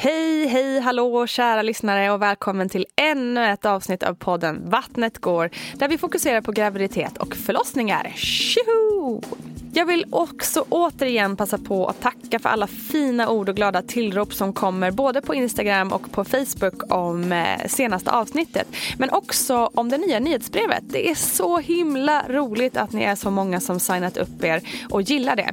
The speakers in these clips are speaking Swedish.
Hej, hej, hallå kära lyssnare och välkommen till ännu ett avsnitt av podden Vattnet går där vi fokuserar på graviditet och förlossningar. Tjoho! Jag vill också återigen passa på att tacka för alla fina ord och glada tillrop som kommer både på Instagram och på Facebook om eh, senaste avsnittet. Men också om det nya nyhetsbrevet. Det är så himla roligt att ni är så många som signat upp er och gillar det.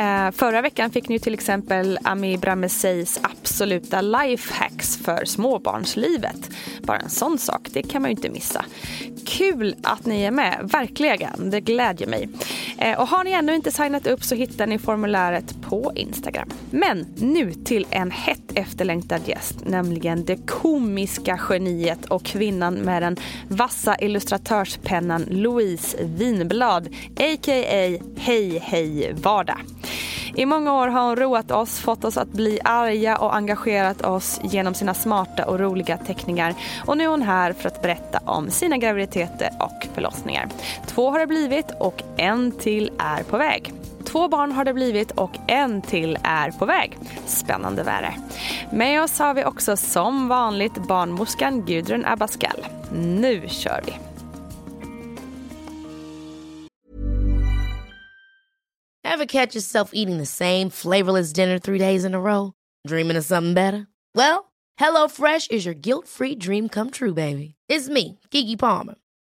Eh, förra veckan fick ni till exempel Ami Brameseis absoluta lifehacks för småbarnslivet. Bara en sån sak, det kan man ju inte missa. Kul att ni är med, verkligen. Det glädjer mig. Eh, och har ni ännu inte signat upp så hittar ni formuläret på Instagram. Men nu till en hett efterlängtad gäst, nämligen det komiska geniet och kvinnan med den vassa illustratörspennan Louise Winblad, a.k.a. Hej Hej Vardag. I många år har hon roat oss, fått oss att bli arga och engagerat oss genom sina smarta och roliga teckningar. Och nu är hon här för att berätta om sina graviditeter och förlossningar. Två har det blivit och en till är på väg väg. Två barn har det blivit och en till är på väg. Spännande värre. Med oss har vi också som vanligt barnmorskan Gudrun Abascal. Nu kör vi! Ever catch yourself eating the same flavorless dinner three days in a row? Dreaming of something better? Well, hello fresh is your guilt-free dream come true, baby. It's me, Gigi Palmer.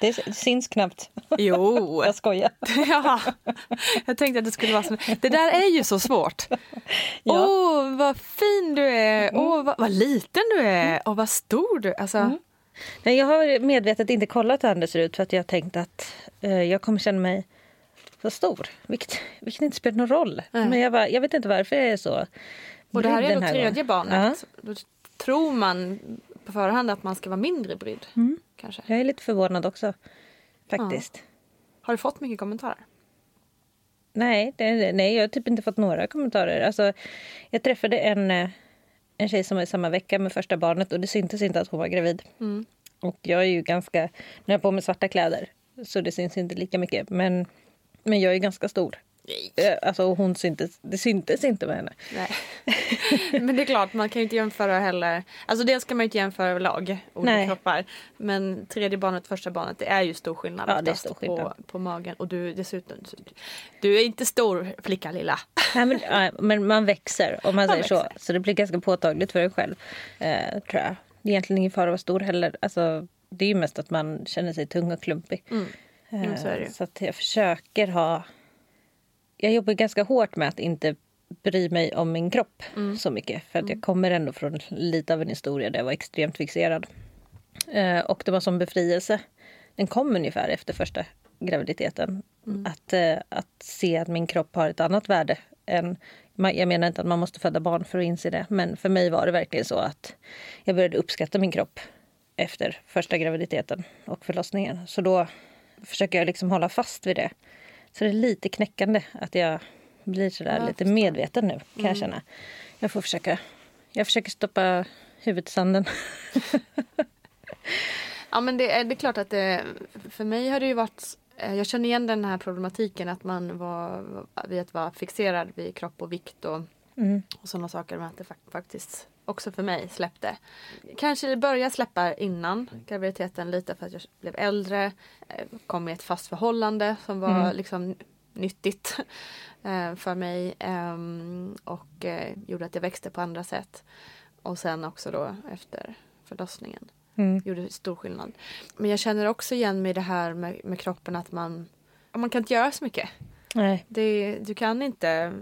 Det syns knappt. Jo. Jag skojar. ja, jag tänkte att det skulle vara så. Det där är ju så svårt. Åh, Ja. oh, vad fin du är. Åh, oh, vad, vad liten du är. Och vad stor du är. Alltså, Nej, jag har medvetet inte kollat hur Anders ser ut för att jag har tänkt att eh, jag kommer känna mig så stor. Vilket, vilket inte spelar någon roll. Nej. Men jag, bara, jag vet inte varför jag är så Och det här är då tredje gången. barnet. Då tror man på förhand att man ska vara mindre brydd. Kanske. Ja, jag är lite förvånad också. Faktiskt. Har du fått mycket kommentarer? Nej, det, nej, jag har typ inte fått några kommentarer. Alltså, jag träffade en, eh, en tjej som var i samma vecka med första barnet och det syntes inte att hon var gravid. Och jag är ju ganska... Nu har jag på mig svarta kläder så det syns inte lika mycket. Men, men jag är ganska stor. Eh, Alltså hon syntes, det syntes inte med henne. Nej. men det är klart, man kan ju inte jämföra heller. Alltså dels kan man ju inte jämföra överlag olika Nej. kroppar. Men tredje barnet, första barnet, det är ju stor skillnad Ja, det är stor skillnad. På, på magen. Och du dessutom, du är inte stor flicka lilla. Nej, men, ja, men man växer om man, säger så. växer. Så det blir ganska påtagligt för en själv. Eh, tror jag. Det är egentligen ingen fara att vara stor heller. Alltså, det är ju mest att man känner sig tung och klumpig. Mm. Eh, Jo, så ju. så att jag försöker ha... Jag jobbar ganska hårt med att inte bry mig om min kropp Mm. så mycket. För att jag kommer ändå från lite av en historia där jag var extremt fixerad. Eh, och det var som befrielse. Den kom ungefär efter första graviditeten. Mm. Att, eh, att se att min kropp har ett annat värde. Än, jag menar inte att man måste föda barn för att inse det. Men för mig var det verkligen så att jag började uppskatta min kropp efter första graviditeten och förlossningen. Så då försöker jag liksom hålla fast vid det. Så det är lite knäckande att jag blir sådär jag lite medveten nu kan jag känna. Jag får försöka. Jag försöker stoppa huvudet i sanden. Ja men det är, det är klart att det, för mig har det ju varit eh, jag känner igen den här problematiken att man var vid att vara fixerad vid kropp och vikt och, Mm. och sådana saker. Men att det fak- faktiskt också för mig släppte. Kanske det började släppa innan graviditeten lite för att jag blev äldre. eh, Kom i ett fast förhållande som var Mm. liksom nyttigt eh, för mig. ehm, Och eh, gjorde att jag växte på andra sätt. Och sen också då efter förlossningen Mm. gjorde stor skillnad. Men jag känner också igen mig i det här med, med kroppen att man, man kan inte göra så mycket. Nej. Det, du kan inte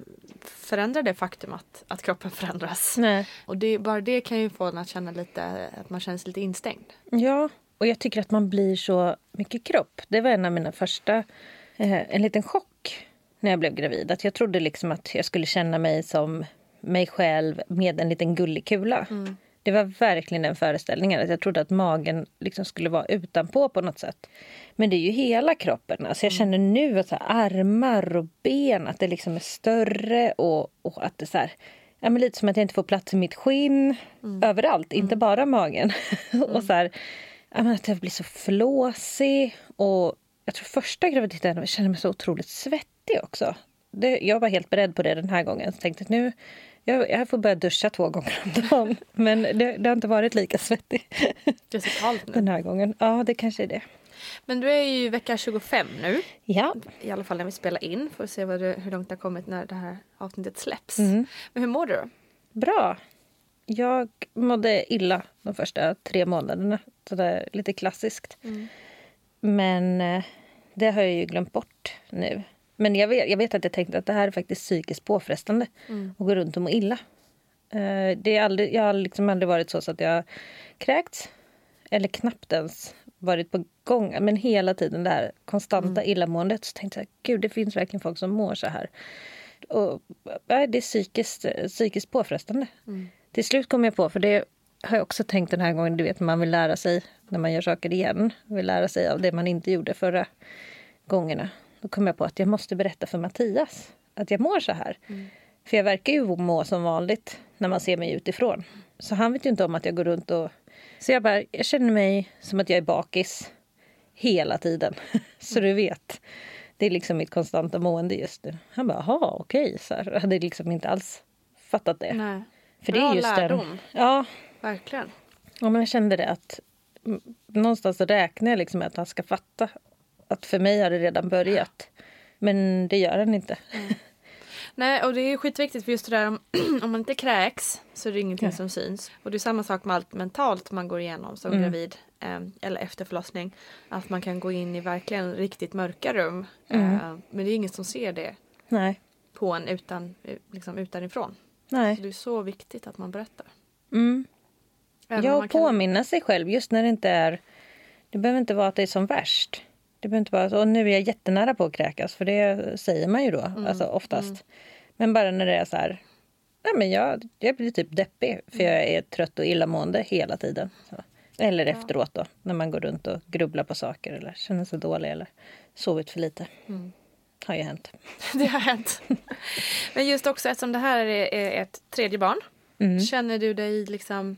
förändra det faktum att, att kroppen förändras. Nej. Och det, bara det kan ju få en att känna lite, att man känner sig lite instängd. Ja, och jag tycker att man blir så mycket kropp. Det var en av mina första, eh, en liten chock när jag blev gravid. Att jag trodde liksom att jag skulle känna mig som mig själv med en liten gullig kula. Det var verkligen den föreställningen. Att jag trodde att magen liksom skulle vara utanpå på något sätt. Men det är ju hela kroppen. Alltså jag känner nu att så armar och ben, att det liksom är större och, och att det så här, ja, men lite som att jag inte får plats i mitt skinn överallt, inte bara magen. och så här, ja, men att jag blir så flåsig. Och jag tror första graviditeten jag kände mig så otroligt svettig också. Det, jag var helt beredd på det den här gången. Så tänkte att nu, jag, jag får börja duscha två gånger om dagen. Men det, det har inte varit lika svettig Det är så kallt nu. den här gången. Ja, det kanske är det. Men du är ju vecka 25 nu. Ja. I alla fall när vi spelar in. Får se du, hur långt det har kommit när det här avsnittet släpps. Mm. Men hur mår du då? Bra. Jag mådde illa de första tre månaderna. Så det är lite klassiskt. Men eh, det har jag ju glömt bort nu. Men jag vet, jag vet att jag tänkte att det här är faktiskt psykiskt påfrestande. Att gå runt och må illa. Eh, Det är aldrig, jag har liksom aldrig varit så, så att jag kräkts. Eller knappt ens varit på gång. Men hela tiden det här konstanta illamåendet. Så tänkte jag, gud det finns verkligen folk som mår så här. Och, nej, det är psykiskt, psykiskt påfrestande. Till slut kom jag på, för det har jag också tänkt den här gången, du vet man vill lära sig när man gör saker igen. Vill lära sig av det man inte gjorde förra gångerna. Då kom jag på att jag måste berätta för Mattias att jag mår så här. För jag verkar ju må som vanligt när man ser mig utifrån. Så han vet ju inte om att jag går runt och... Så jag bara, jag känner mig som att jag är bakis hela tiden. så du vet. Det är liksom mitt konstanta mående just nu. Han bara, jaha, okej. Så här. Jag hade liksom inte alls fattat det. Nej. För Bra det är just lärdom. Den, ja, Verkligen. ja, men jag kände det att mm, någonstans räknar jag liksom med att han ska fatta att för mig har det redan börjat. Men det gör han inte. Nej, och det är skitviktigt för just det där om, om man inte kräks så är det ingenting som syns. Och det är samma sak med allt mentalt man går igenom som Mm. gravid eh, eller efter förlossning. Att man kan gå in i verkligen riktigt mörka rum. Mm. Eh, men det är ingen som ser det Nej. på en utan, eh, liksom utanifrån. Så Nej. det är så viktigt att man berättar. Mm. Ja, och man kan- påminna sig själv just när det inte är... Det behöver inte vara att det är som värst. Det behöver inte vara så, "Åh, nu är jag jättenära på att kräkas, för det säger man ju då, Mm, alltså oftast. Men bara när det är så här, nej men jag, jag blir typ deppig för jag är trött och illamående hela tiden. Så. Eller efteråt då, när man går runt och grubblar på saker eller känner sig dålig eller sovit för lite. Mm. Har ju hänt. Det har hänt. Men just också eftersom det här är är ett tredje barn. Mm. Känner du dig liksom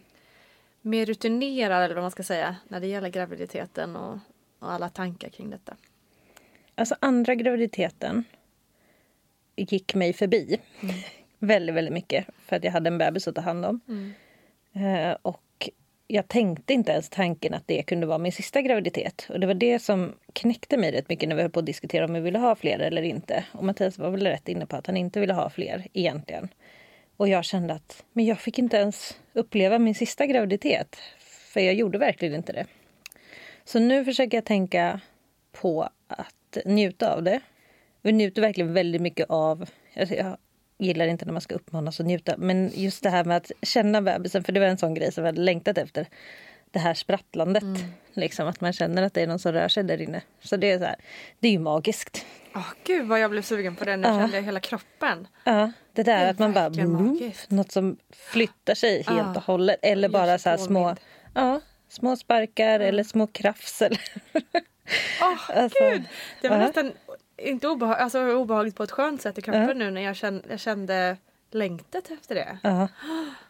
mer rutinerad eller vad man ska säga när det gäller graviditeten och, och alla tankar kring detta? Alltså andra graviditeten gick mig förbi. Väldigt, väldigt mycket. För att jag hade en bebis att ta hand om. Eh, och jag tänkte inte ens tanken att det kunde vara min sista graviditet. Och det var det som knäckte mig rätt mycket när vi höll på att diskutera om vi ville ha fler eller inte. Och Mattias var väl rätt inne på att han inte ville ha fler egentligen. Och jag kände att men jag fick inte ens uppleva min sista graviditet. För jag gjorde verkligen inte det. Så nu försöker jag tänka på att njuta av det. Vi njuter verkligen väldigt mycket av... alltså Jag gillar inte när man ska uppmanas att njuta. Men just det här med att känna bebisen, för det var en sån grej som jag hade längtat efter. Det här sprattlandet. Liksom, att man känner att det är någon som rör sig där inne. Så det är, så här, det är ju magiskt. Åh, gud vad jag blev sugen på det. Nu Ja. kände jag hela kroppen. Ja, det där Det att man bara... Mm, magiskt. något som flyttar sig helt Ja. och hållet. Eller bara så här små, ja, små sparkar eller små krafs. Åh, Alltså, gud! Det var ja. nästan inte obehag, alltså, obehagligt på ett skönt sätt i kroppen nu när jag kände, jag kände längtat efter det. ja.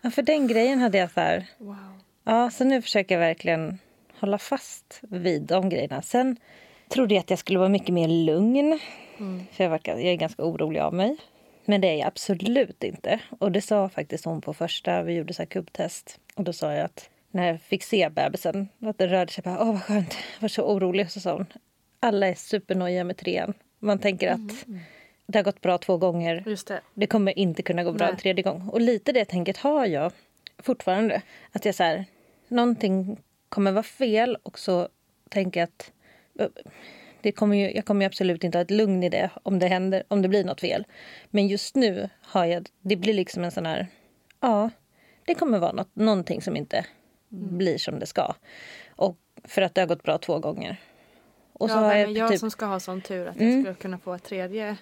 ja, för den grejen hade jag så här... Wow. Ja, så nu försöker jag verkligen hålla fast vid de grejerna. Sen trodde jag att jag skulle vara mycket mer lugn. För jag, verkar, jag är ganska orolig av mig. Men det är jag absolut inte. Och det sa faktiskt hon på första, vi gjorde så här kubbtest. Och då sa jag att när jag fick se bebisen, att den rörde sig, bara, åh vad skönt, jag var så orolig. Så sa hon, alla är supernojiga med trean. Man tänker att det har gått bra två gånger. Just det. Det kommer inte kunna gå bra en Nej. tredje gång. Och lite det tänket har jag fortfarande. Att jag så här, någonting kommer vara fel och så tänker jag att det kommer ju, jag kommer ju absolut inte ha ett lugn i det om det händer, om det blir något fel. Men just nu har jag, det blir liksom en sån här, ja, det kommer vara något, någonting som inte blir som det ska. Och för att det har gått bra två gånger. Och så ja, har men jag, jag typ, som ska ha sån tur att Mm. jag skulle kunna få ett tredje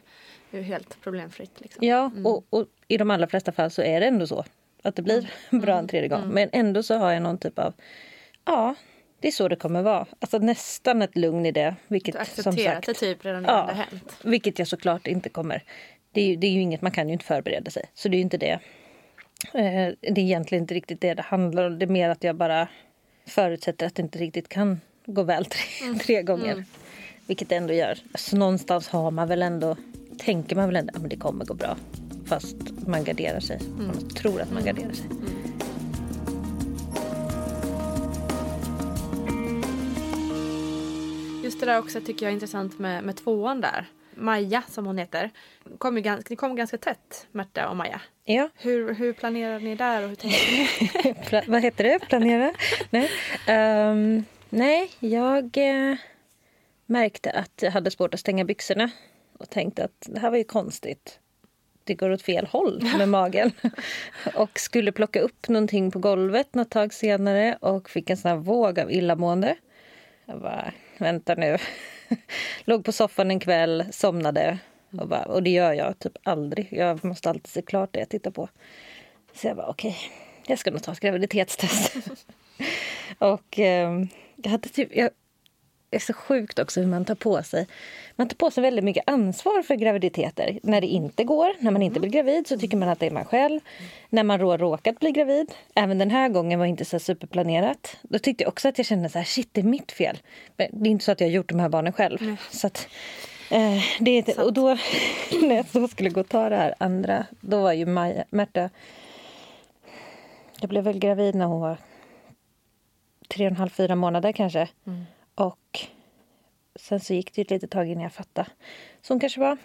helt problemfritt. Liksom. Ja, och, och i de allra flesta fall så är det ändå så. Att det blir bra en tredje gång. Men ändå så har jag någon typ av... Ja, det är så det kommer vara. Alltså nästan ett lugn i det. Vilket, Du som accepterat sagt, det typ redan innan ja, det hänt. Vilket jag såklart inte kommer... Det är, ju, det är ju inget, man kan ju inte förbereda sig. Så det är ju inte det. Eh, det är egentligen inte riktigt det det handlar om. Det är mer att jag bara förutsätter att det inte riktigt kan gå väl tre, tre gånger. Vilket det ändå gör. Så någonstans har man väl ändå, tänker man väl ändå att det kommer gå bra. Fast man garderar sig. Man tror att man garderar sig. Just det där också tycker jag är intressant med, med tvåan där. Maja som hon heter. Kom ju ganska, ni kom ganska tätt, Märta och Maja. Ja, Hur, hur planerar ni där och hur tänker ni? Vad heter det? Planera? nej. Ehm, nej, jag eh, märkte att jag hade svårt att stänga byxorna. Och tänkte att det här var ju konstigt. Det går åt fel håll med magen. och skulle plocka upp någonting på golvet något tag senare och fick en sån här våg av illamående. Jag bara, vänta nu. Låg på soffan en kväll, somnade. Och, bara, och det gör jag typ aldrig. Jag måste alltid se klart det jag tittar på. Så jag bara, okej, jag ska nog ta ett graviditetstest. och eh, jag hade typ... Jag, är så sjukt också hur man tar på sig. Man tar på sig väldigt mycket ansvar för graviditeter. När det inte går, när man inte blir gravid så tycker man att det är man själv. När man då råkat bli gravid, även den här gången var inte så superplanerat. Då tyckte jag också att jag kände så här, shit det är mitt fel. Men det är inte så att jag har gjort de här barnen själv. Så att, eh, det är och då när jag så skulle gå och ta det här andra, då var ju Maja, Märta jag blev väl gravid när hon var tre och en halv, fyra månader kanske. Och sen så gick det ett litet tag innan jag fattade. Så hon kanske var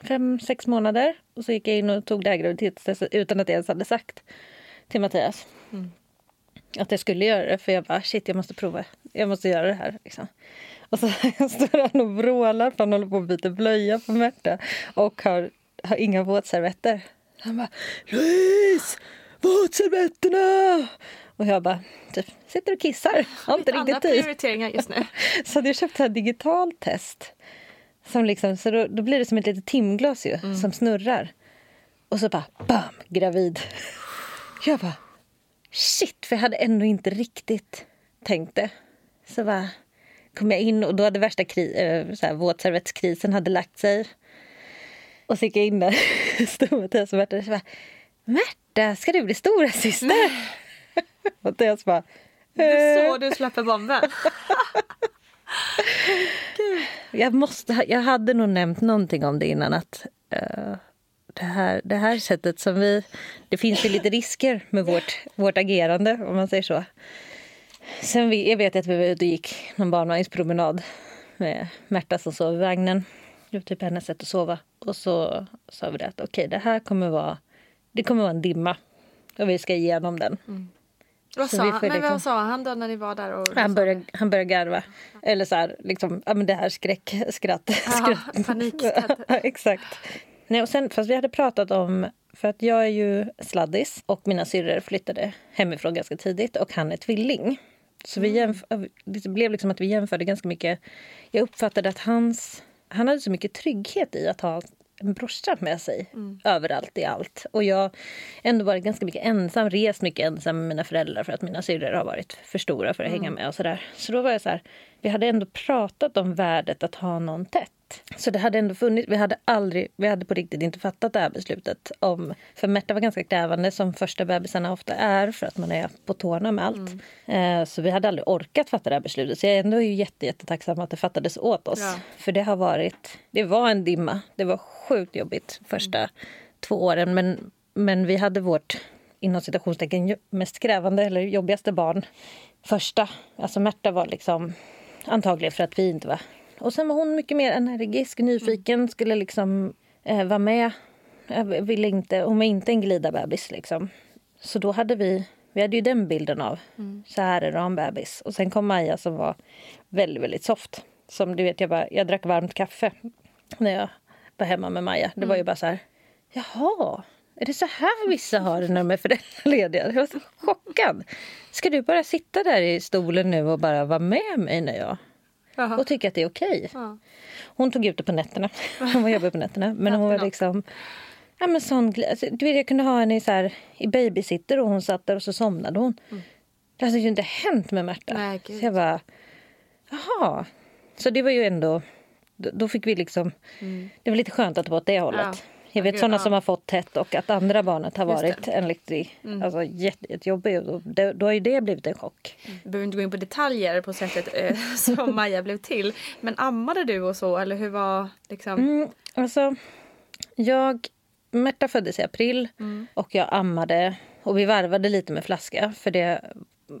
fem, sex månader. Och så gick jag in och tog det här graviditetstestet utan att jag ens hade sagt till Mattias att jag skulle göra det. För jag bara, shit, jag måste prova. Jag måste göra det här. Liksom. Och så står han och vrålar för han håller på att byta blöja på Märta och har, har inga våtservetter. Han bara, Louise! Våtservetterna! Och jag bara, typ, sitter och kissar. Har inte Andra riktigt tid. prioriteringar just nu. Så hade jag köpt ett digitalt test. Som liksom, så då, då blir det som ett litet timglas ju, som snurrar. Och så bara, bam, gravid. Jag bara, shit, för jag hade ändå inte riktigt tänkt det. Så bara kom jag in och då hade värsta kri- eh, så här, våtservettskrisen hade lagt sig. Och så gick jag in där, stod Mattias och Märta och så bara, Märta, ska du bli stora syster? Mattias bara, Det är "Eh." så du släpper bomben. Jag, måste, jag hade nog nämnt någonting om det innan. Att, eh, det här, det här sättet som vi... Det finns ju lite risker med vårt, vårt agerande, om man säger så. Sen vi, jag vet att vi var ute och gick någon barnvagnspromenad med Märta som sov i vagnen. Det var typ hennes sätt att sova. Och så sa vi det att okej, okay, det här kommer vara, det kommer vara en dimma. Och vi ska igenom den. Mm. Vad sa, han, men vad sa han då när ni var där? Och han, började, han började garva. Eller så här, liksom, ja, men det här skräckskrattet. Skräck. Panikskrattet. exakt. Nej, och sen, fast vi hade pratat om, för att jag är ju sladdis och mina syrror flyttade hemifrån ganska tidigt och han är tvilling. Så vi jämf- det blev liksom att vi jämförde ganska mycket. Jag uppfattade att hans, han hade så mycket trygghet i att ha en brorsa med sig mm. överallt i allt. Och jag har ändå varit ganska mycket ensam, rest mycket ensam med mina föräldrar för att mina syrror har varit för stora för att mm. hänga med och sådär. Så då var jag så här, vi hade ändå pratat om värdet att ha någon tätt. Så det hade ändå funnits, vi hade aldrig, vi hade på riktigt inte fattat det här beslutet. Om, för Märta var ganska krävande som första bebisarna ofta är för att man är på tårna med allt. Mm. Eh, så vi hade aldrig orkat fatta det här beslutet. Så jag är ändå jätte, jättetacksam att det fattades åt oss. Ja. För det har varit, det var en dimma. Det var sjukt jobbigt första mm. två åren. Men, men vi hade vårt inom citationstecken mest krävande eller jobbigaste barn första. Alltså Märta var liksom antagligen för att vi inte var och sen var hon mycket mer energisk, nyfiken, skulle liksom eh, vara med. Jag ville inte, hon var inte en glidabebis liksom. Så då hade vi, vi hade ju den bilden av mm. så här är det en bebis. Och sen kom Maja som var väldigt, väldigt soft. Som du vet, jag, bara, jag drack varmt kaffe när jag var hemma med Maja. Det var ju mm. bara så här, jaha, är det så här vissa har det när de är föräldralediga? Jag var så chockad. Ska du bara sitta där i stolen nu och bara vara med mig när jag Aha. och tycka att det är okej. Okay. Hon tog ut det på nätterna. Hon var jobbig på nätterna. Men hon var liksom... Ja, men sån, alltså, du vet, jag kunde ha henne i, så här, i babysitter och hon satt där och så somnade hon. Mm. Det hade ju inte hänt med Märta. Nej, så jag bara... Jaha. Så det var ju ändå... Då fick vi liksom... Mm. Det var lite skönt att det var åt det hållet. Ja. Jag vet sådana som har fått tätt och att andra barnet har varit en riktig, mm. alltså jättejobbig. Då, då har ju det blivit en chock. Mm. Du behöver inte gå in på detaljer på sättet eh, som Maja blev till. Men ammade du och så eller hur var liksom? Mm, alltså, jag, Märta föddes i april mm. och jag ammade och vi varvade lite med flaska för det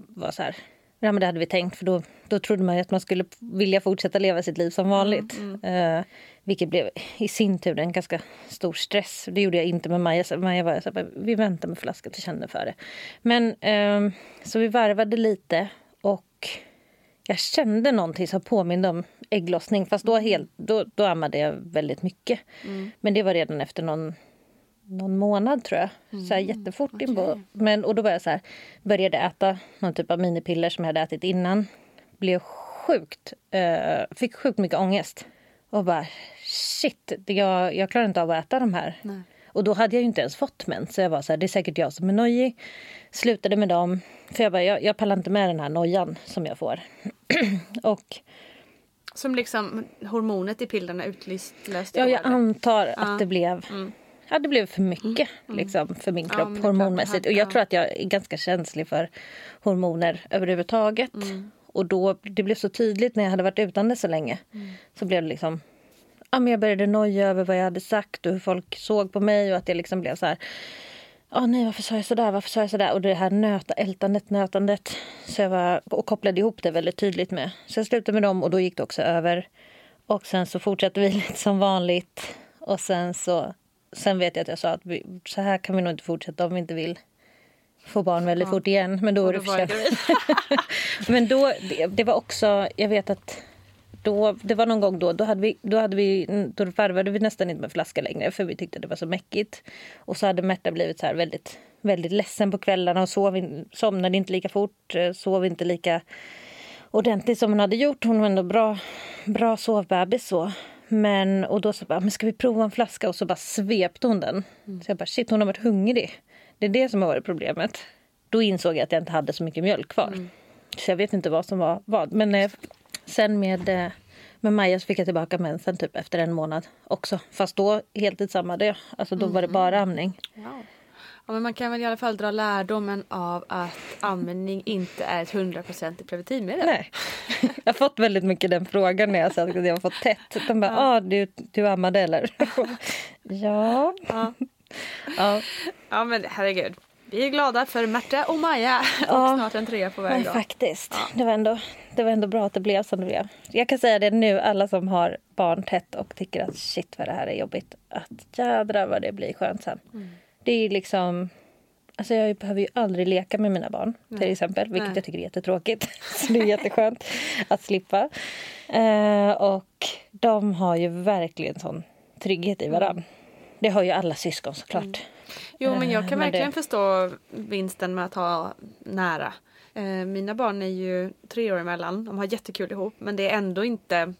var så här Ja, men det hade vi tänkt, för då, då trodde man att man skulle vilja fortsätta leva sitt liv som vanligt. Mm, mm. Vilket blev i sin tur en ganska stor stress. Det gjorde jag inte med Maja. Maja var så här, vi väntar med flaskan till kände för det. Men uh, så vi varvade lite och jag kände någonting som påminde om ägglossning. Fast då, mm. helt, då, då ammade jag väldigt mycket. Mm. Men det var redan efter någon någon månad tror jag. Mm. Så här, mm, jättefort okay. in Men, och då var jag så här, började äta någon typ av minipiller som jag hade ätit innan. Blev sjukt, uh, fick sjukt mycket ångest. Och bara shit, jag, jag klarar inte av att äta de här. Nej. Och då hade jag ju inte ens fått mens. Så jag var så här, det är säkert jag som är nojig. Slutade med dem. För jag bara, jag, jag pallar inte med den här nojan som jag får. och som liksom hormonet i pillerna utlöste? Ja, jag antar att ja. det blev. Mm ja, det blev för mycket mm. mm. liksom, för min kropp ja, hormonmässigt. Och jag tror att jag är ganska känslig för hormoner överhuvudtaget. Mm. Och då, det blev så tydligt när jag hade varit utan det så länge. Mm. Så blev det liksom... Ja, men jag började noja över vad jag hade sagt och hur folk såg på mig. Och att jag liksom blev så här... Oh, nej, varför sa jag så där? Varför sa jag så där? Och det här nöta, ältandet, nötandet. Så jag var, och kopplade ihop det väldigt tydligt med. Så jag slutade med dem och då gick det också över. Och sen så fortsatte vi lite som vanligt. Och sen så Sen vet jag att jag sa att vi, så här kan vi nog inte fortsätta om vi inte vill få barn väldigt ja. fort igen. Men då är det för sent. men då, det, det, var också, jag vet att då, det var någon gång då, då, hade vi, då, hade vi, då varvade vi nästan inte med flaska längre för vi tyckte det var så mäckigt. Och så hade Märta blivit så här väldigt, väldigt ledsen på kvällarna och sov, somnade inte lika fort, eh, sov inte lika ordentligt som hon hade gjort. Hon var ändå bra, bra sovbebis så. Men, och då så bara, men ska vi prova en flaska? Och så bara svepte hon den. Mm. Så jag bara, shit hon har varit hungrig. Det är det som har varit problemet. Då insåg jag att jag inte hade så mycket mjölk kvar. Mm. Så jag vet inte vad som var vad. Men eh, sen med, eh, med Maja fick jag tillbaka mensen typ efter en månad också. Fast då heltidsammade jag. Alltså då mm. var det bara amning. Wow. Ja, men man kan väl i alla fall dra lärdomen av att amning inte är ett hundraprocentigt preventivmedel. Nej, Jag har fått väldigt mycket den frågan när jag sagt att jag har fått tätt. De bara, ah, du, du ammade eller? ja. Ja. Ja. ja men herregud. Vi är glada för Märta och Maja och Ja. snart en trea på väg. Då. faktiskt, det, var ändå, det var ändå bra att det blev som det blev. Jag kan säga det nu, alla som har barn tätt och tycker att shit vad det här är jobbigt. Att jädrar vad det blir skönt sen. Det är liksom... Alltså jag behöver ju aldrig leka med mina barn till exempel. Vilket Nej. jag tycker är jättetråkigt. Så det är jätteskönt att slippa. Eh, och de har ju verkligen sån trygghet i varann. Det har ju alla syskon såklart. Jo men jag Eh, kan men verkligen det- förstå vinsten med att ha nära. Eh, mina barn är ju tre år emellan. De har jättekul ihop men det är ändå inte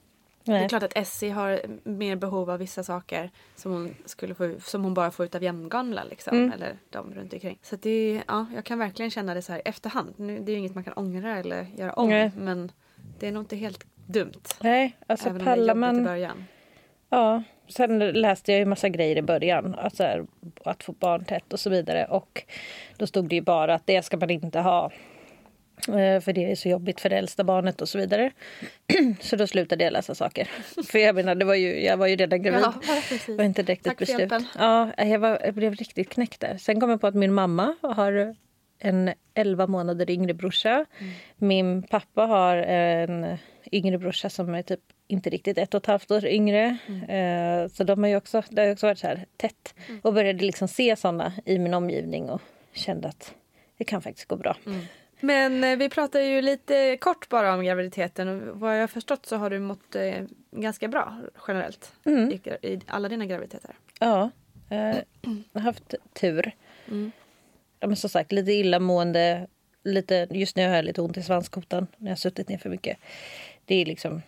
Det är Nej. klart att Essie har mer behov av vissa saker som hon, skulle få, som hon bara får ut av jämngamla. Liksom, Mm. Eller de runt omkring. Så det ja, jag kan verkligen känna det så här efterhand. Nu, det är ju inget man kan ångra eller göra om. Nej. Men det är nog inte helt dumt. Nej, alltså även om det är pallar jobbigt i man... början. Ja, sen läste jag ju massa grejer i början. Alltså här, att få barn tätt och så vidare. Och då stod det ju bara att det ska man inte ha. Eh, För det är så jobbigt för det äldsta barnet och så vidare. Så då slutade jag läsa saker. För jag menar, det var ju, jag var ju redan gravid. Ja. Det var inte direkt Tack ett beslut. Ja, jag, var, jag blev riktigt knäckt där. Sen kom jag på att min mamma har en 11 månader yngre brorsa. Mm. Min pappa har en yngre brorsa som är typ inte riktigt ett och ett halvt år yngre. Mm. Eh, Så de har ju också, det har också varit så här tätt. Och började liksom se såna i min omgivning och kände att det kan faktiskt gå bra. Mm. Men eh, vi pratar ju lite kort bara om graviditeten. Och vad jag har förstått så har du mått eh, ganska bra generellt Mm. i, i alla dina graviditeter. Ja, eh, jag har haft tur. Mm. Ja, men som sagt, lite illamående. Lite, just nu har jag lite ont i svanskotan när jag har suttit ner för mycket. Det är liksom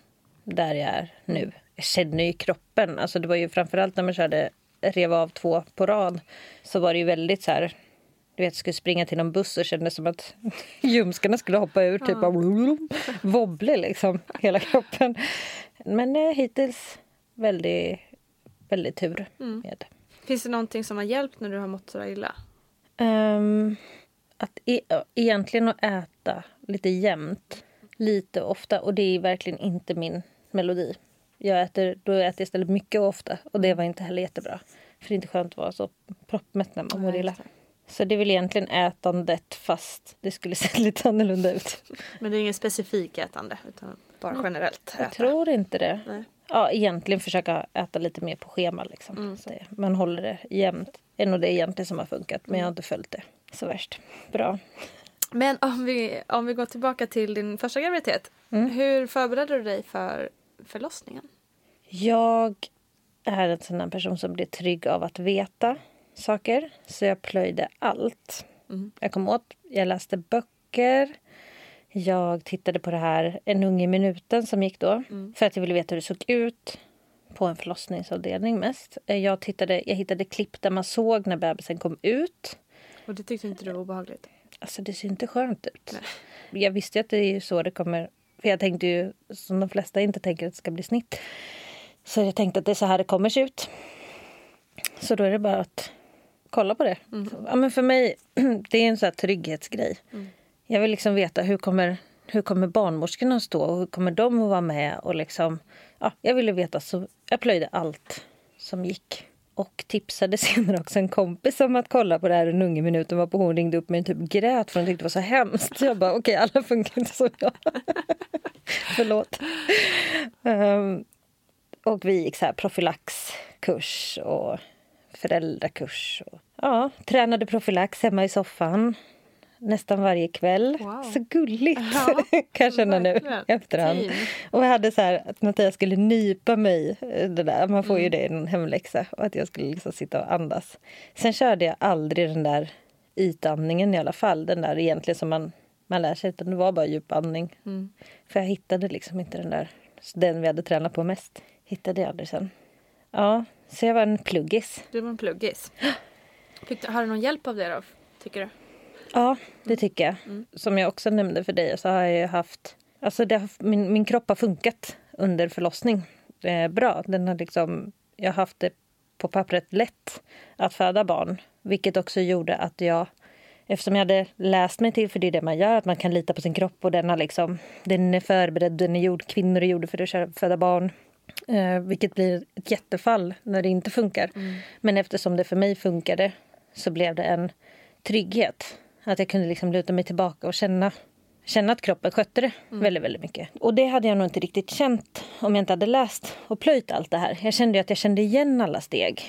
där jag är nu. Jag känner ju kroppen. Alltså det var ju framförallt när man körde rev av två på rad. Så var det ju väldigt så här. Du vet, jag skulle springa till någon buss och kände som att ljumskarna skulle hoppa ur. Typ bara wobblig liksom, hela kroppen. Men eh, hittills väldigt, väldigt tur med. Finns det någonting som har hjälpt när du har mått så illa? Ehm, att e egentligen att äta lite jämnt, lite ofta. Och det är verkligen inte min melodi. Jag äter, då äter jag istället mycket och ofta. Och det var inte heller jättebra. För det är inte skönt att vara så proppmätt när man mår Nej, illa. Så det är väl egentligen ätandet fast det skulle se lite annorlunda ut. Men det är ingen specifik ätande utan bara generellt Jag äta. tror inte det. Nej. Ja, egentligen försöka äta lite mer på schema. Liksom. Så det, man håller det jämnt. Det är nog det egentligen som har funkat. Men jag har inte följt det så värst bra. Men om vi, om vi går tillbaka till din första graviditet. Mm. Hur förberedde du dig för förlossningen? Jag är en sån här person som blir trygg av att veta saker. Så jag plöjde allt. Jag kom åt, jag läste böcker. Jag tittade på det här En unge i minuten som gick då. För att jag ville veta hur det såg ut på en förlossningsavdelning mest. Eh, Jag, tittade, jag hittade klipp där man såg när bebisen kom ut. Och det tyckte inte du var obehagligt? Alltså det ser inte skönt ut. Jag visste att det är så det kommer... För jag tänkte ju, som de flesta inte tänker, att det ska bli snitt. Så jag tänkte att det är så här det kommer se ut. Så då är det bara att kolla på det. Ja, men för mig, det är en sån här trygghetsgrej. Jag vill liksom veta hur kommer, hur kommer barnmorskorna att stå och hur kommer de att vara med? Och liksom, ja, jag ville veta, så jag plöjde allt som gick. Och tipsade senare också en kompis om att kolla på det här en unge minuten var på hon ringde upp mig och typ grät för hon tyckte det var så hemskt. Jag bara okej, alla funkar inte som jag. Förlåt. Um, och vi gick så här profylaxkurs och föräldrakurs. Och, ja, tränade profylax hemma i soffan nästan varje kväll. Wow. Så gulligt, Ja, kan jag känna nu verkligen. i efterhand. Och jag hade så här att Mattias skulle nypa mig. eh, Det där. Man får ju det i någon hemläxa. Och att jag skulle liksom sitta och andas. Sen körde jag aldrig den där ytandningen i alla fall. Den där egentligen som man, man lär sig. Utan det var bara djupandning. För jag hittade liksom inte den där. Den vi hade tränat på mest. Hittade jag aldrig sen. Ja, så jag var en pluggis. Du var en pluggis. Fick du, har du någon hjälp av det då? Tycker du? Ja, det tycker jag. Som jag också nämnde för dig så har jag haft... Alltså har, min, min kropp har funkat under förlossning eh, bra. Den har liksom, jag har haft det på pappret lätt att föda barn. Vilket också gjorde att jag eftersom jag hade läst mig till, för det är det man gör, att man kan lita på sin kropp och den, har liksom, den är förberedd, den är gjord, kvinnor är gjorda för att föda barn. Eh, vilket blir ett jättefall när det inte funkar. Mm. Men eftersom det för mig funkade så blev det en trygghet. Att jag kunde liksom luta mig tillbaka och känna, känna att kroppen skötte det mm. väldigt, väldigt mycket. Och det hade jag nog inte riktigt känt om jag inte hade läst och plöjt allt det här. Jag kände att jag kände igen alla steg.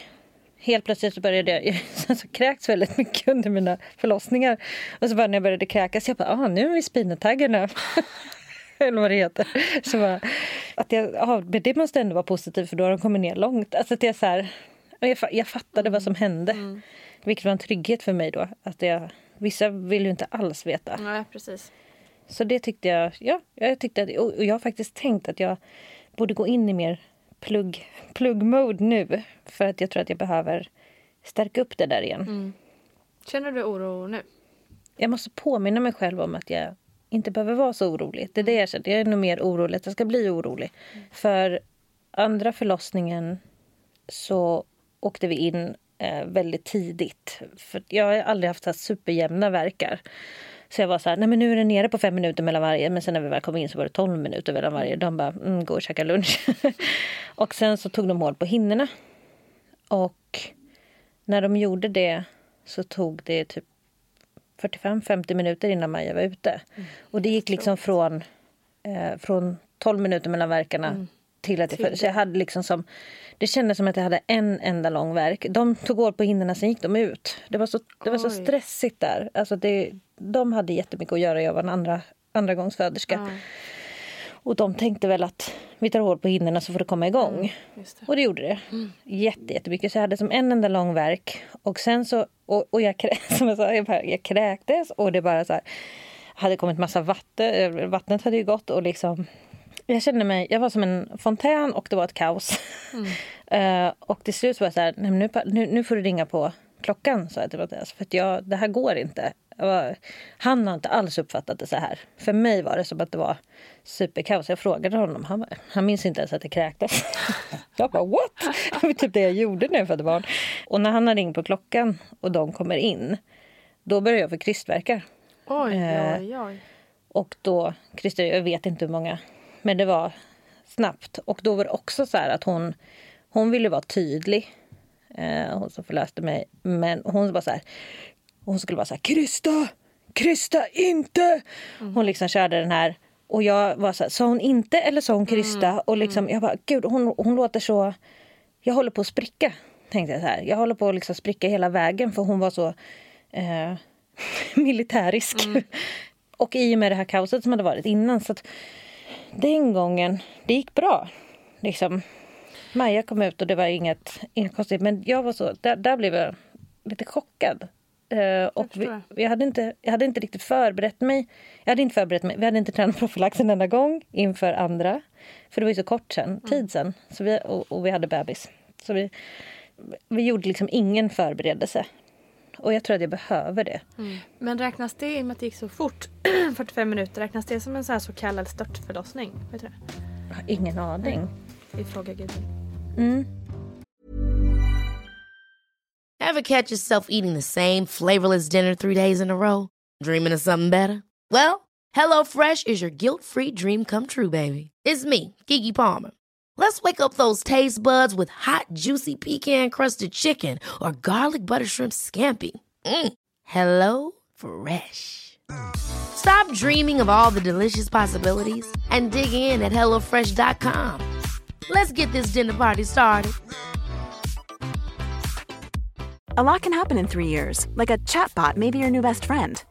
Helt plötsligt så började jag, så kräks väldigt mycket under mina förlossningar. Och så bara när jag började kräkas, jag bara, ah, nu är spinetaggarna. eller vad det heter. Så bara, att jag, ja, men det måste ändå vara positivt för då har de kommit ner långt. Alltså att jag, så här, jag, jag fattade vad som hände. Mm. Vilket var en trygghet för mig då. Att jag, vissa vill ju inte alls veta. Nej, precis. Så det tyckte jag, ja, jag tyckte att, och jag har faktiskt tänkt att jag borde gå in i mer plugg, plugg-mode nu. För att jag tror att jag behöver stärka upp det där igen. Mm. Känner du oro nu? Jag måste påminna mig själv om att jag inte behöver vara så orolig. Det är det jag känner. Jag är nog mer orolig att jag ska bli orolig. Mm. För andra förlossningen så åkte vi in eh, väldigt tidigt. För jag har aldrig haft så superjämna verkar. Så jag var så här, nej men nu är det nere på fem minuter mellan varje. Men sen när vi väl kom in så var det tolv minuter mellan varje. De bara, mm, gå och käka lunch. och sen så tog de hål på hinnorna. Och när de gjorde det så tog det typ 45-50 minuter innan Maja var ute. Mm. Och det gick liksom från, eh, från 12 minuter mellan verkarna mm. till att jag föddes. jag hade liksom som, det kändes som att jag hade en enda lång verk. De tog hål på hinnorna, sen gick de ut. Det var så, det var så stressigt där. Alltså det, de hade jättemycket att göra. Jag var en andra, andra gångs föderska. Mm. Och de tänkte väl att vi tar hål på hinnorna så får det komma igång. Mm, det. Och det gjorde det. Mm. Jätte, jättemycket. Så jag hade som en enda lång verk. Och sen så, och, och jag, som jag, sa, jag, bara, jag kräktes och det bara så här, hade kommit massa vatten. Vattnet hade ju gått och liksom jag kände mig, jag var som en fontän och det var ett kaos. Mm. uh, och till slut var jag så här, nu, nu, nu får du ringa på klockan, sa jag till Mattias. För att jag, det här går inte. Var, han har inte alls uppfattat det så här. För mig var det som att det var superkaos. Jag frågade honom. Han, han minns inte ens att jag kräktes. jag bara what? Det var typ det jag gjorde när jag födde barn. Och när han har ringt på klockan och de kommer in. Då börjar jag få krystverkar. Oj, eh, oj, oj. Och då krystade jag, vet inte hur många. Men det var snabbt. Och då var det också så här att hon, hon ville vara tydlig. Eh, hon som förlöste mig. Men hon var så här. Hon skulle vara så här, krysta! Krysta inte! Mm. Hon liksom körde den här och jag var så här, sa hon inte eller sa hon Krista? Mm. Och liksom, mm. jag bara, gud hon, hon låter så... Jag håller på att spricka, tänkte jag så här. Jag håller på att liksom spricka hela vägen för hon var så eh, militärisk. Mm. och i och med det här kaoset som hade varit innan. Så att den gången, det gick bra. Liksom, Maja kom ut och det var inget, inget konstigt. Men jag var så, där, där blev jag lite chockad. Uh, och vi, vi, hade inte, jag hade inte riktigt förberett mig. Jag hade inte förberett mig. Vi hade inte tränat profylax en enda gång inför andra. För det var ju så kort sen, mm. tid sen. Så vi, och, och, vi hade bebis. Så vi, vi gjorde liksom ingen förberedelse. Och jag tror att jag behöver det. Mm. Men räknas det, i och med att det gick så fort, 45 minuter, räknas det som en så, här så kallad störtförlossning? Vet du det? Jag har ingen aning. Vi frågar Gudrun. Mm. Ever catch yourself eating the same flavorless dinner three days in a row? Dreaming of something better? Well, HelloFresh is your guilt-free dream come true, baby. It's me, Gigi Palmer. Let's wake up those taste buds with hot, juicy pecan-crusted chicken or garlic butter shrimp scampi. Mm. Hello Fresh. Stop dreaming of all the delicious possibilities and dig in at HelloFresh.com. Let's get this dinner party started. A lot can happen in three years, like a chatbot may be your new best friend.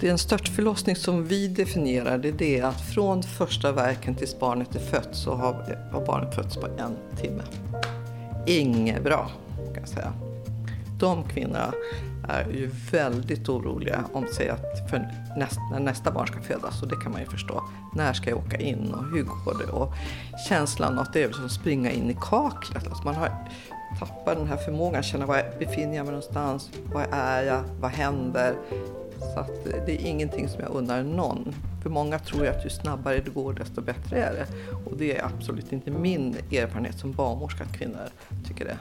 Det är en störtförlossning som vi definierar det är att från första verken tills barnet är fött så har, har barnet fötts på en timme. Inget bra kan jag säga. De kvinnorna är ju väldigt oroliga om sig att för nästa, när nästa barn ska födas och det kan man ju förstå. När ska jag åka in och hur går det? Och känslan att det är som att springa in i kaklet. Alltså man har tappat den här förmågan att känna var befinner jag mig någonstans? Var är jag? Vad händer? Så att det är ingenting som jag undrar någon. För många tror ju att ju snabbare det går desto bättre är det. Och det är absolut inte min erfarenhet som barnmorska att kvinnor tycker det.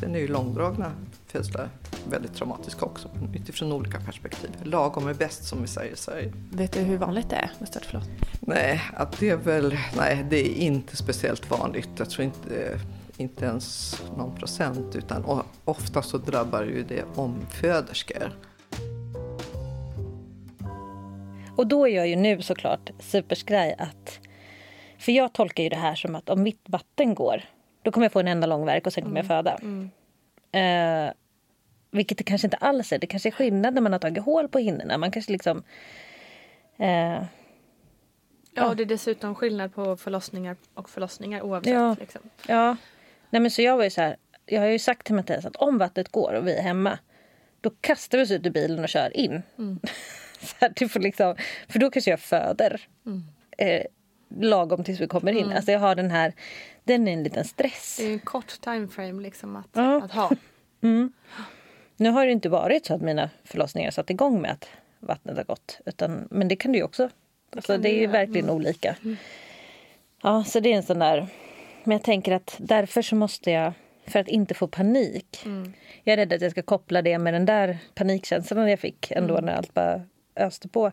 Sen är ju långdragna födslar väldigt traumatiska också utifrån olika perspektiv. Lagom är bäst som vi säger i Sverige. Vet du hur vanligt det är med störtförlossning? Nej, att det är väl, nej, det är inte speciellt vanligt. Jag tror inte, inte ens någon procent utan ofta så drabbar ju det omföderskor. Och då är jag ju nu såklart superskraj att... För jag tolkar ju det här som att om mitt vatten går, då kommer jag få en enda lång verk och sen kommer jag föda. Mm. Eh, vilket det kanske inte alls är. Det kanske är skillnad när man har tagit hål på hinnorna. Man kanske liksom... Eh, Ja, och det är dessutom skillnad på förlossningar och förlossningar oavsett. Ja. Liksom. Ja. Nej, men så jag var ju så här, jag har ju sagt till Mattias att om vattnet går och vi är hemma då kastar vi oss ut ur bilen och kör in. Mm. så här, det får liksom, för då kanske jag föder Mm. eh, lagom tills vi kommer in. Mm. Alltså jag har den här, den är en liten stress. Det är en kort time frame liksom att, Ja. att ha. Mm. Nu har det inte varit så att mina förlossningar satt igång med att vattnet har gått. Utan, men det kan det ju också. Alltså, det det är verkligen Mm. olika. Ja, så det är en sån där... Men jag tänker att därför så måste jag, för att inte få panik. Mm. Jag är rädd att jag ska koppla det med den där panikkänslan jag fick ändå Mm. när allt bara öste på.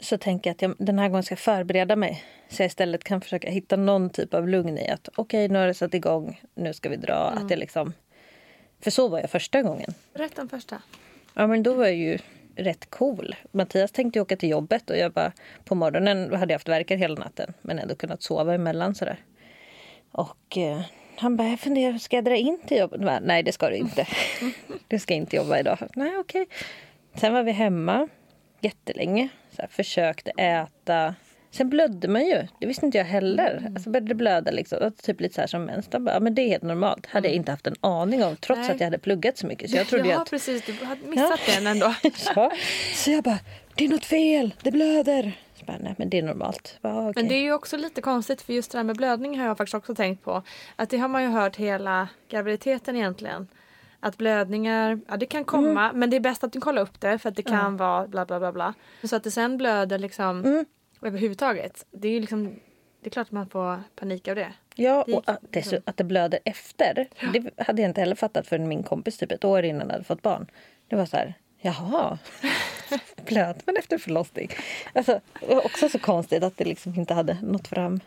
Så tänker jag att jag den här gången ska jag förbereda mig. Så jag istället kan försöka hitta någon typ av lugn i att okej, nu har det satt igång, nu ska vi dra. Mm. Att det liksom... För så var jag första gången. Rätt den första. Ja, men då var jag ju rätt cool. Mattias tänkte åka till jobbet och jag bara på morgonen hade jag haft verkar hela natten men ändå kunnat sova emellan sådär. Och eh, han bara, jag funderar, ska jag dra in till jobbet? Jag bara, Nej, det ska du inte. du ska inte jobba idag. Nej, okej. Sen var vi hemma jättelänge. Så här, försökte äta. Sen blödde man ju. Det visste inte jag heller. Alltså började blöda liksom. Typ lite så här som mens. Ja, men det är helt normalt. Hade jag inte haft en aning om. Trots Nej. att jag hade pluggat så mycket. Så jag trodde ja, att precis. Du hade missat Ja. den ändå. Ja. Så jag bara, det är något fel, det blöder. Nej men det är normalt. Bara, okej. Men det är ju också lite konstigt för just det här med blödning har jag faktiskt också tänkt på. Att det har man ju hört hela graviditeten egentligen. Att blödningar, ja det kan komma men det är bäst att du kollar upp det för att det kan Mm. Ja. vara bla bla bla bla. Så att det sen blöder liksom Mm. överhuvudtaget. Det är ju liksom, det är klart att man får panik av det. Ja, Det och gick- att, dessutom, att det blöder efter. Det hade jag inte heller fattat förrän min kompis typ ett år innan hade fått barn. Det var så här, Jaha, blöt man efter förlossning? Alltså, det var också så konstigt att det liksom inte hade nått fram.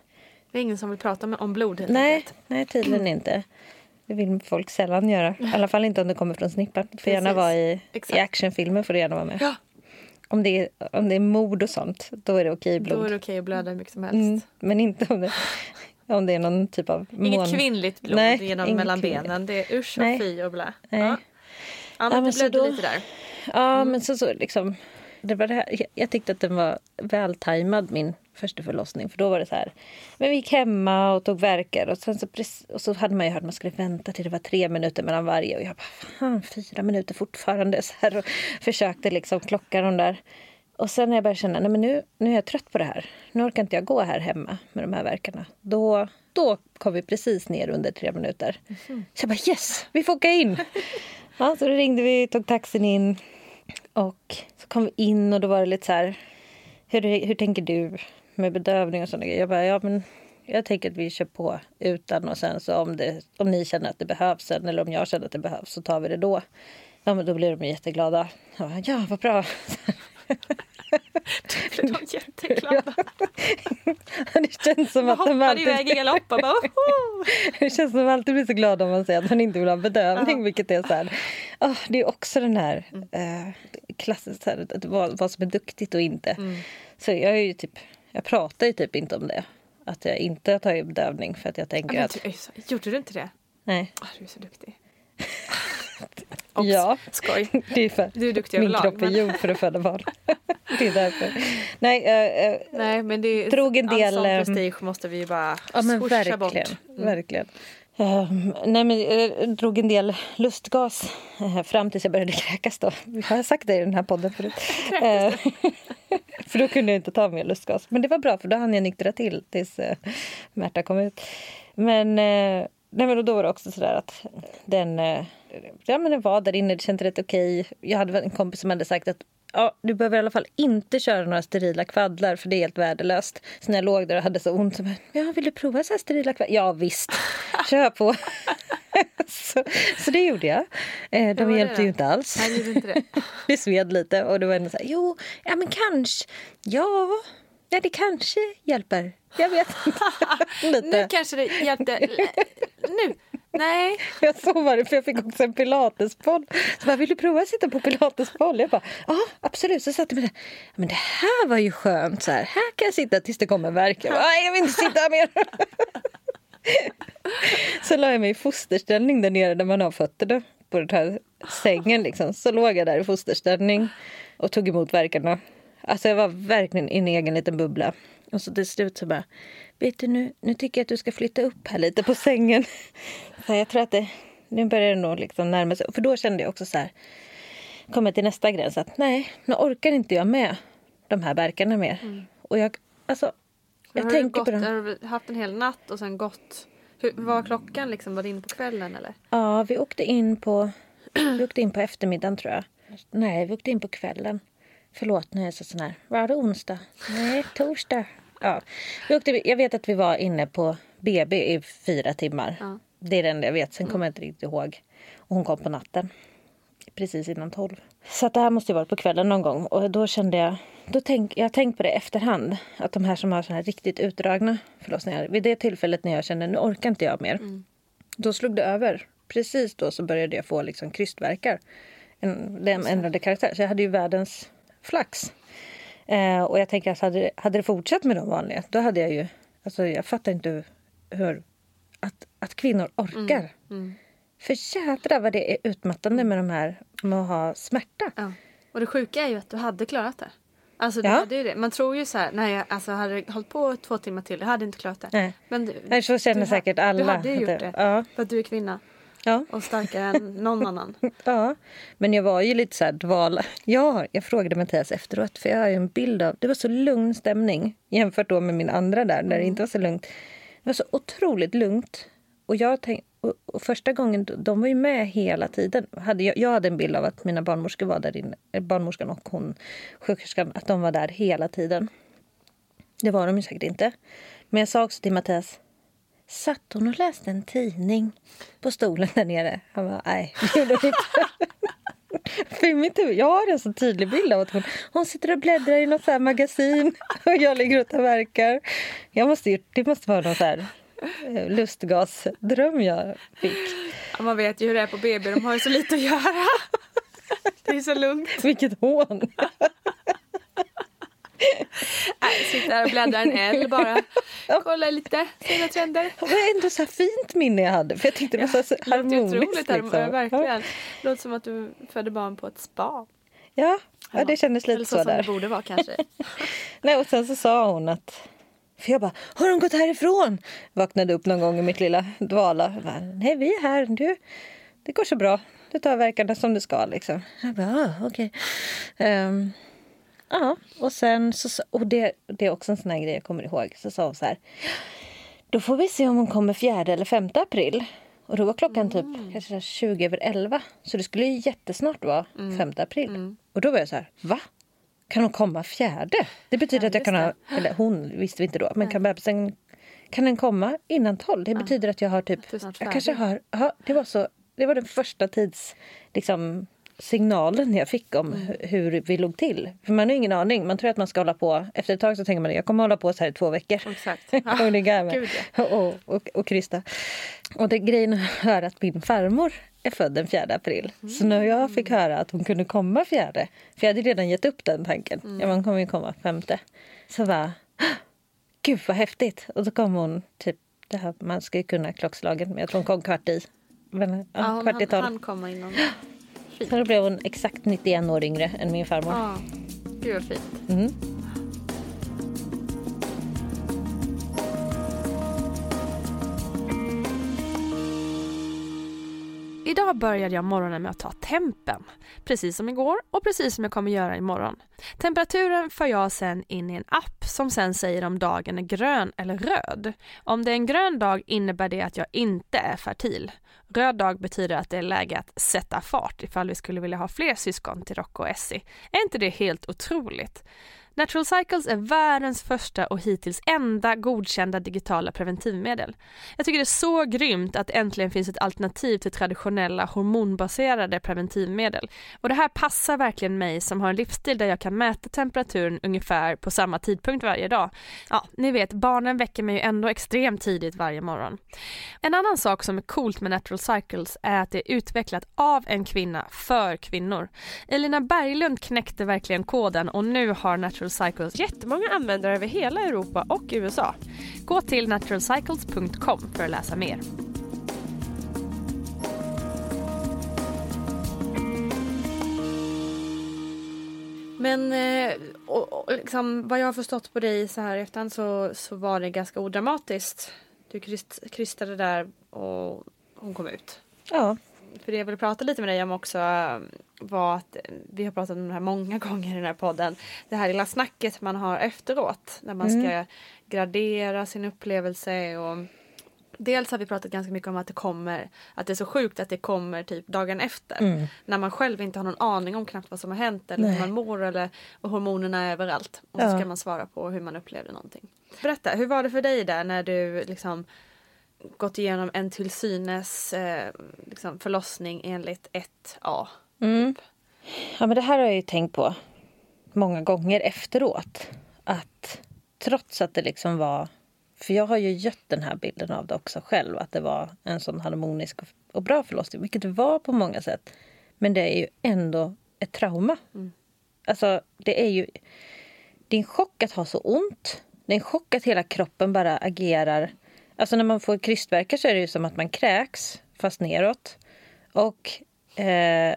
Det är ingen som vill prata med, om blod Nej, enkelt. nej tydligen inte. Det vill folk sällan göra. I alla fall inte om det kommer från snippan. Får gärna vara i, Exakt. i actionfilmer. Får det gärna vara med. Ja. Om, det är, om det är mord och sånt, då är det okej blod. Då är det okej att blöda hur mycket som helst. Mm, men inte om det, om det är någon typ av Inget mån- kvinnligt blod Nej, genom inget mellan kvinnligt. benen. Det är usch och Nej. fy och blä. Nej. Ja. Ja, men så blödde då- lite där. Ja, men så, så liksom... Det var det här, jag- tyckte att den var vältajmad, min första förlossning. För då var det så här... Men vi gick hemma och tog verkar och, sen så, och så hade man ju hört att man skulle vänta till det var tre minuter mellan varje. Och jag bara, fan, fyra minuter fortfarande. Så här, och försökte liksom klocka de där. Och sen när jag började känna, nej men nu, nu är jag trött på det här. Nu orkar inte jag gå här hemma med de här verkarna. Då, då kom vi precis ner under tre minuter. Så jag bara yes, vi får åka in. Ja, så då ringde vi, tog taxin in. Och så kom vi in och då var det lite så här, hur, hur tänker du med bedövning och sådana grejer? Jag bara, ja men jag tänker att vi kör på utan och sen så om, det, om ni känner att det behövs sen eller om jag känner att det behövs så tar vi det då. Ja men då blir de jätteglada. Jag bara, ja vad bra. Blev de jätteglada. det känns som att de alltid... iväg i galopp bara "Woho!" Det känns som att man alltid blir så glad om man säger att man inte vill ha bedövning. Vilket är så här, ah, det är också den här eh, klassiskt så här, att vad, vad som är duktigt och inte. Så jag är ju typ, jag pratar ju typ inte om det. Att jag inte har tagit bedövning för att jag Ja, tänker men att... Gjorde du inte det? Nej. Ah, du är så duktig. Ja, Skoj. det är för Du är duktig min överlag, kropp är gjord för att föda barn. det är därför. Nej, eh, eh, Nej, men det är, Drog en del, All sån ehm, prestige måste vi ju bara Ja men verkligen. bort. Mm. verkligen. Ehm, nej men jag drog en del lustgas eh, fram tills jag började kräkas då. Har jag sagt det i den här podden förut? Eh, för då kunde jag inte ta mer lustgas. Men det var bra för då hann jag nyktra till tills uh, Märta kom ut. Men, eh, nej, men då var det också sådär att den, eh, ja, men den var där inne, det kändes rätt okej. Jag hade en kompis som hade sagt att Ja, du behöver i alla fall inte köra några sterila kvaddlar för det är helt värdelöst. Så när jag låg där och hade så ont så bara, ja, vill du prova så sterila kvaddlar? Ja visst, kör på. så, så det gjorde jag. Eh, de det hjälpte ju inte alls. Nej, det inte det. det sved lite och det var ändå så här, jo, ja men kanske, ja, ja det kanske hjälper. Jag vet inte. Nu kanske det hjälpte. Nu. Nej. Jag så var det, för jag fick också en pilatesboll. Så bara, vill du prova att sitta på pilatesboll? Jag bara, ja absolut. Så satt jag med det. Men det här var ju skönt. Så här, här kan jag sitta tills det kommer värk. Jag bara, nej jag vill inte sitta här mer. Så la jag mig i fosterställning där nere där man har fötterna på den här sängen. Liksom. Så låg jag där i fosterställning och tog emot verkarna. Alltså jag var verkligen i en egen liten bubbla. Och så till slut så bara, vet du nu, nu tycker jag att du ska flytta upp här lite på sängen. Så jag tror att det, nu börjar det nog liksom närma sig. För då kände jag också så här, kom jag till nästa gräns att nej, nu orkar inte jag med de här verkarna mer. Och jag, alltså, jag har tänker du på gått, dem. Har du haft en hel natt och sen gått? Hur, var klockan liksom? Var det in på kvällen eller? Ja, vi åkte in på, vi åkte in på eftermiddagen tror jag. Nej, vi åkte in på kvällen. Förlåt, nu är jag så sån här. Var det onsdag? Nej, torsdag. Ja. Jag vet att vi var inne på BB i fyra timmar. Ja. Det är det enda jag vet. Sen kommer jag inte riktigt ihåg. Och hon kom på natten. Precis innan tolv. Så det här måste ju varit på kvällen någon gång. Och då kände jag... Då tänk, jag har tänkt på det efterhand. Att de här som har så här riktigt utdragna förlossningar. Vid det tillfället när jag kände nu orkar inte jag mer. Då slog det över. Precis då så började jag få liksom krystverkar. En, de ändrade karaktär. Så jag hade ju världens flax. Eh, och jag tänker att hade, hade det fortsatt med de vanliga, då hade jag ju... Alltså jag fattar inte hur... att, att kvinnor orkar. För jädrar vad det är utmattande med de här med att ha smärta. Ja. Och det sjuka är ju att du hade klarat det. Alltså du Ja. det. Man tror ju så här, nej jag alltså, hade jag hållit på två timmar till, jag hade inte klarat det. Nej. Men du, Nej, så känner du säkert alla. Du hade ju gjort det- det. Ja. För att du är kvinna Ja. och starkare än någon annan. Ja, men jag var ju lite så här dval. Ja, jag frågade Mattias efteråt för jag har ju en bild av... Det var så lugn stämning jämfört då med min andra där, där det inte var så lugnt. Det var så otroligt lugnt. Och, jag tänk, och, och första gången, de var ju med hela tiden. Hade jag, jag hade en bild av att mina barnmorskor var där inne. eh, Barnmorskan och hon, sjuksköterskan, att de var där hela tiden. Det var de ju säkert inte. Men jag sa också till Mattias, satt hon och läste en tidning på stolen där nere? Han bara, nej, det gjorde hon inte. För i mitt huvud, jag har en så tydlig bild av att hon, hon sitter och bläddrar i något så här magasin och jag ligger och verkar. Jag måste, det måste vara någon så här eh, lustgasdröm jag fick. Ja, man vet ju hur det är på BB, de har ju så lite att göra. Det är så lugnt. Vilket hån! Nej, sitter här och bläddrar en L bara. Kolla lite, sina trender. Det var ändå så fint minne jag hade. För jag tyckte det var så Låter harmoniskt. otroligt, här, liksom. verkligen. Låter som att du födde barn på ett spa. Ja, ja, det kändes Eller lite så, så, som där. det borde vara kanske. Nej, och sen så sa hon att... För jag bara, har de gått härifrån? Vaknade upp någon gång i mitt lilla dvala. Bara, Nej, vi är här. Du, det går så bra. Du tar verkarna som du ska. Liksom. Jag bara, ah, okej. Ehm, ja, och sen så... Och det, det är också en sån här grej jag kommer ihåg. Så sa hon så här. Då får vi se om hon kommer 4 eller 5 april. Och då var klockan typ kanske så här 20 över 11. Så det skulle ju jättesnart vara 5 april. Och då var jag så här, va? Kan hon komma fjärde? Det betyder att jag kan ha, eller hon visste vi inte då, men kan bebisen, kan den komma innan 12? Det betyder att jag har typ, jag kanske har, ja, det var så, det var den första tids, liksom signalen jag fick om Mm. hu- hur vi låg till. För man har ingen aning. Man tror att man ska hålla på. Efter ett tag så tänker man jag kommer hålla på så här i två veckor. Exakt. och ligga och, och, och krysta. Och det grejen är att att min farmor är född den 4 april. Så när jag fick höra att hon kunde komma fjärde, för jag hade redan gett upp den tanken. Mm. Ja, man kommer ju komma femte. Så bara, gud vad häftigt. Och så kom hon, typ, det här, man ska ju kunna klockslagen, men jag tror hon kom kvart i. Men, ja, Ja, hon, kvart i tolv. han kommer innan. Så då blev hon exakt 91 år yngre än min farmor. Ja, gud vad fint. Mm. Idag började jag morgonen med att ta tempen. Precis som igår och precis som jag kommer göra imorgon. Temperaturen för jag sen in i en app som sen säger om dagen är grön eller röd. Om det är en grön dag innebär det att jag inte är fertil. Röd dag betyder att det är läge att sätta fart ifall vi skulle vilja ha fler syskon till Rocco och Essie. Är inte det helt otroligt? Natural Cycles är världens första och hittills enda godkända digitala preventivmedel. Jag tycker det är så grymt att det äntligen finns ett alternativ till traditionella hormonbaserade preventivmedel. Och det här passar verkligen mig som har en livsstil där jag kan mäta temperaturen ungefär på samma tidpunkt varje dag. Ja, ni vet, barnen väcker mig ju ändå extremt tidigt varje morgon. En annan sak som är coolt med Natural Cycles är att det är utvecklat av en kvinna för kvinnor. Elina Berglund knäckte verkligen koden och nu har Natural Cycles jättemånga användare över hela Europa och USA. Gå till naturalcycles.com för att läsa mer. Men eh, och, och, liksom, vad jag har förstått på dig så här efterhand så, så var det ganska odramatiskt. Du kryst, krystade där och hon kom ut. Ja. För det jag ville prata lite med dig om också eh, var att vi har pratat om det här många gånger i den här podden. Det här lilla snacket man har efteråt när man ska Mm. gradera sin upplevelse och Dels har vi pratat ganska mycket om att det kommer, att det är så sjukt att det kommer typ dagen efter. Mm. När man själv inte har någon aning om knappt vad som har hänt eller hur Nej. man mår eller, och hormonerna är överallt. Och så Ja. ska man svara på hur man upplevde någonting. Berätta, hur var det för dig där när du liksom gått igenom en till synes eh, liksom förlossning enligt 1A? Mm. Ja, men det här har jag ju tänkt på många gånger efteråt. Att trots att det liksom var... För jag har ju gett den här bilden av det också själv. Att det var en sån harmonisk och- bra förlossning. Vilket det var på många sätt. Men det är ju ändå ett trauma. Alltså, det är ju... Det är en chock att ha så ont. Det är en chock att hela kroppen bara agerar. Alltså när man får krystvärkar så är det ju som att man kräks, fast neråt. Och, eh,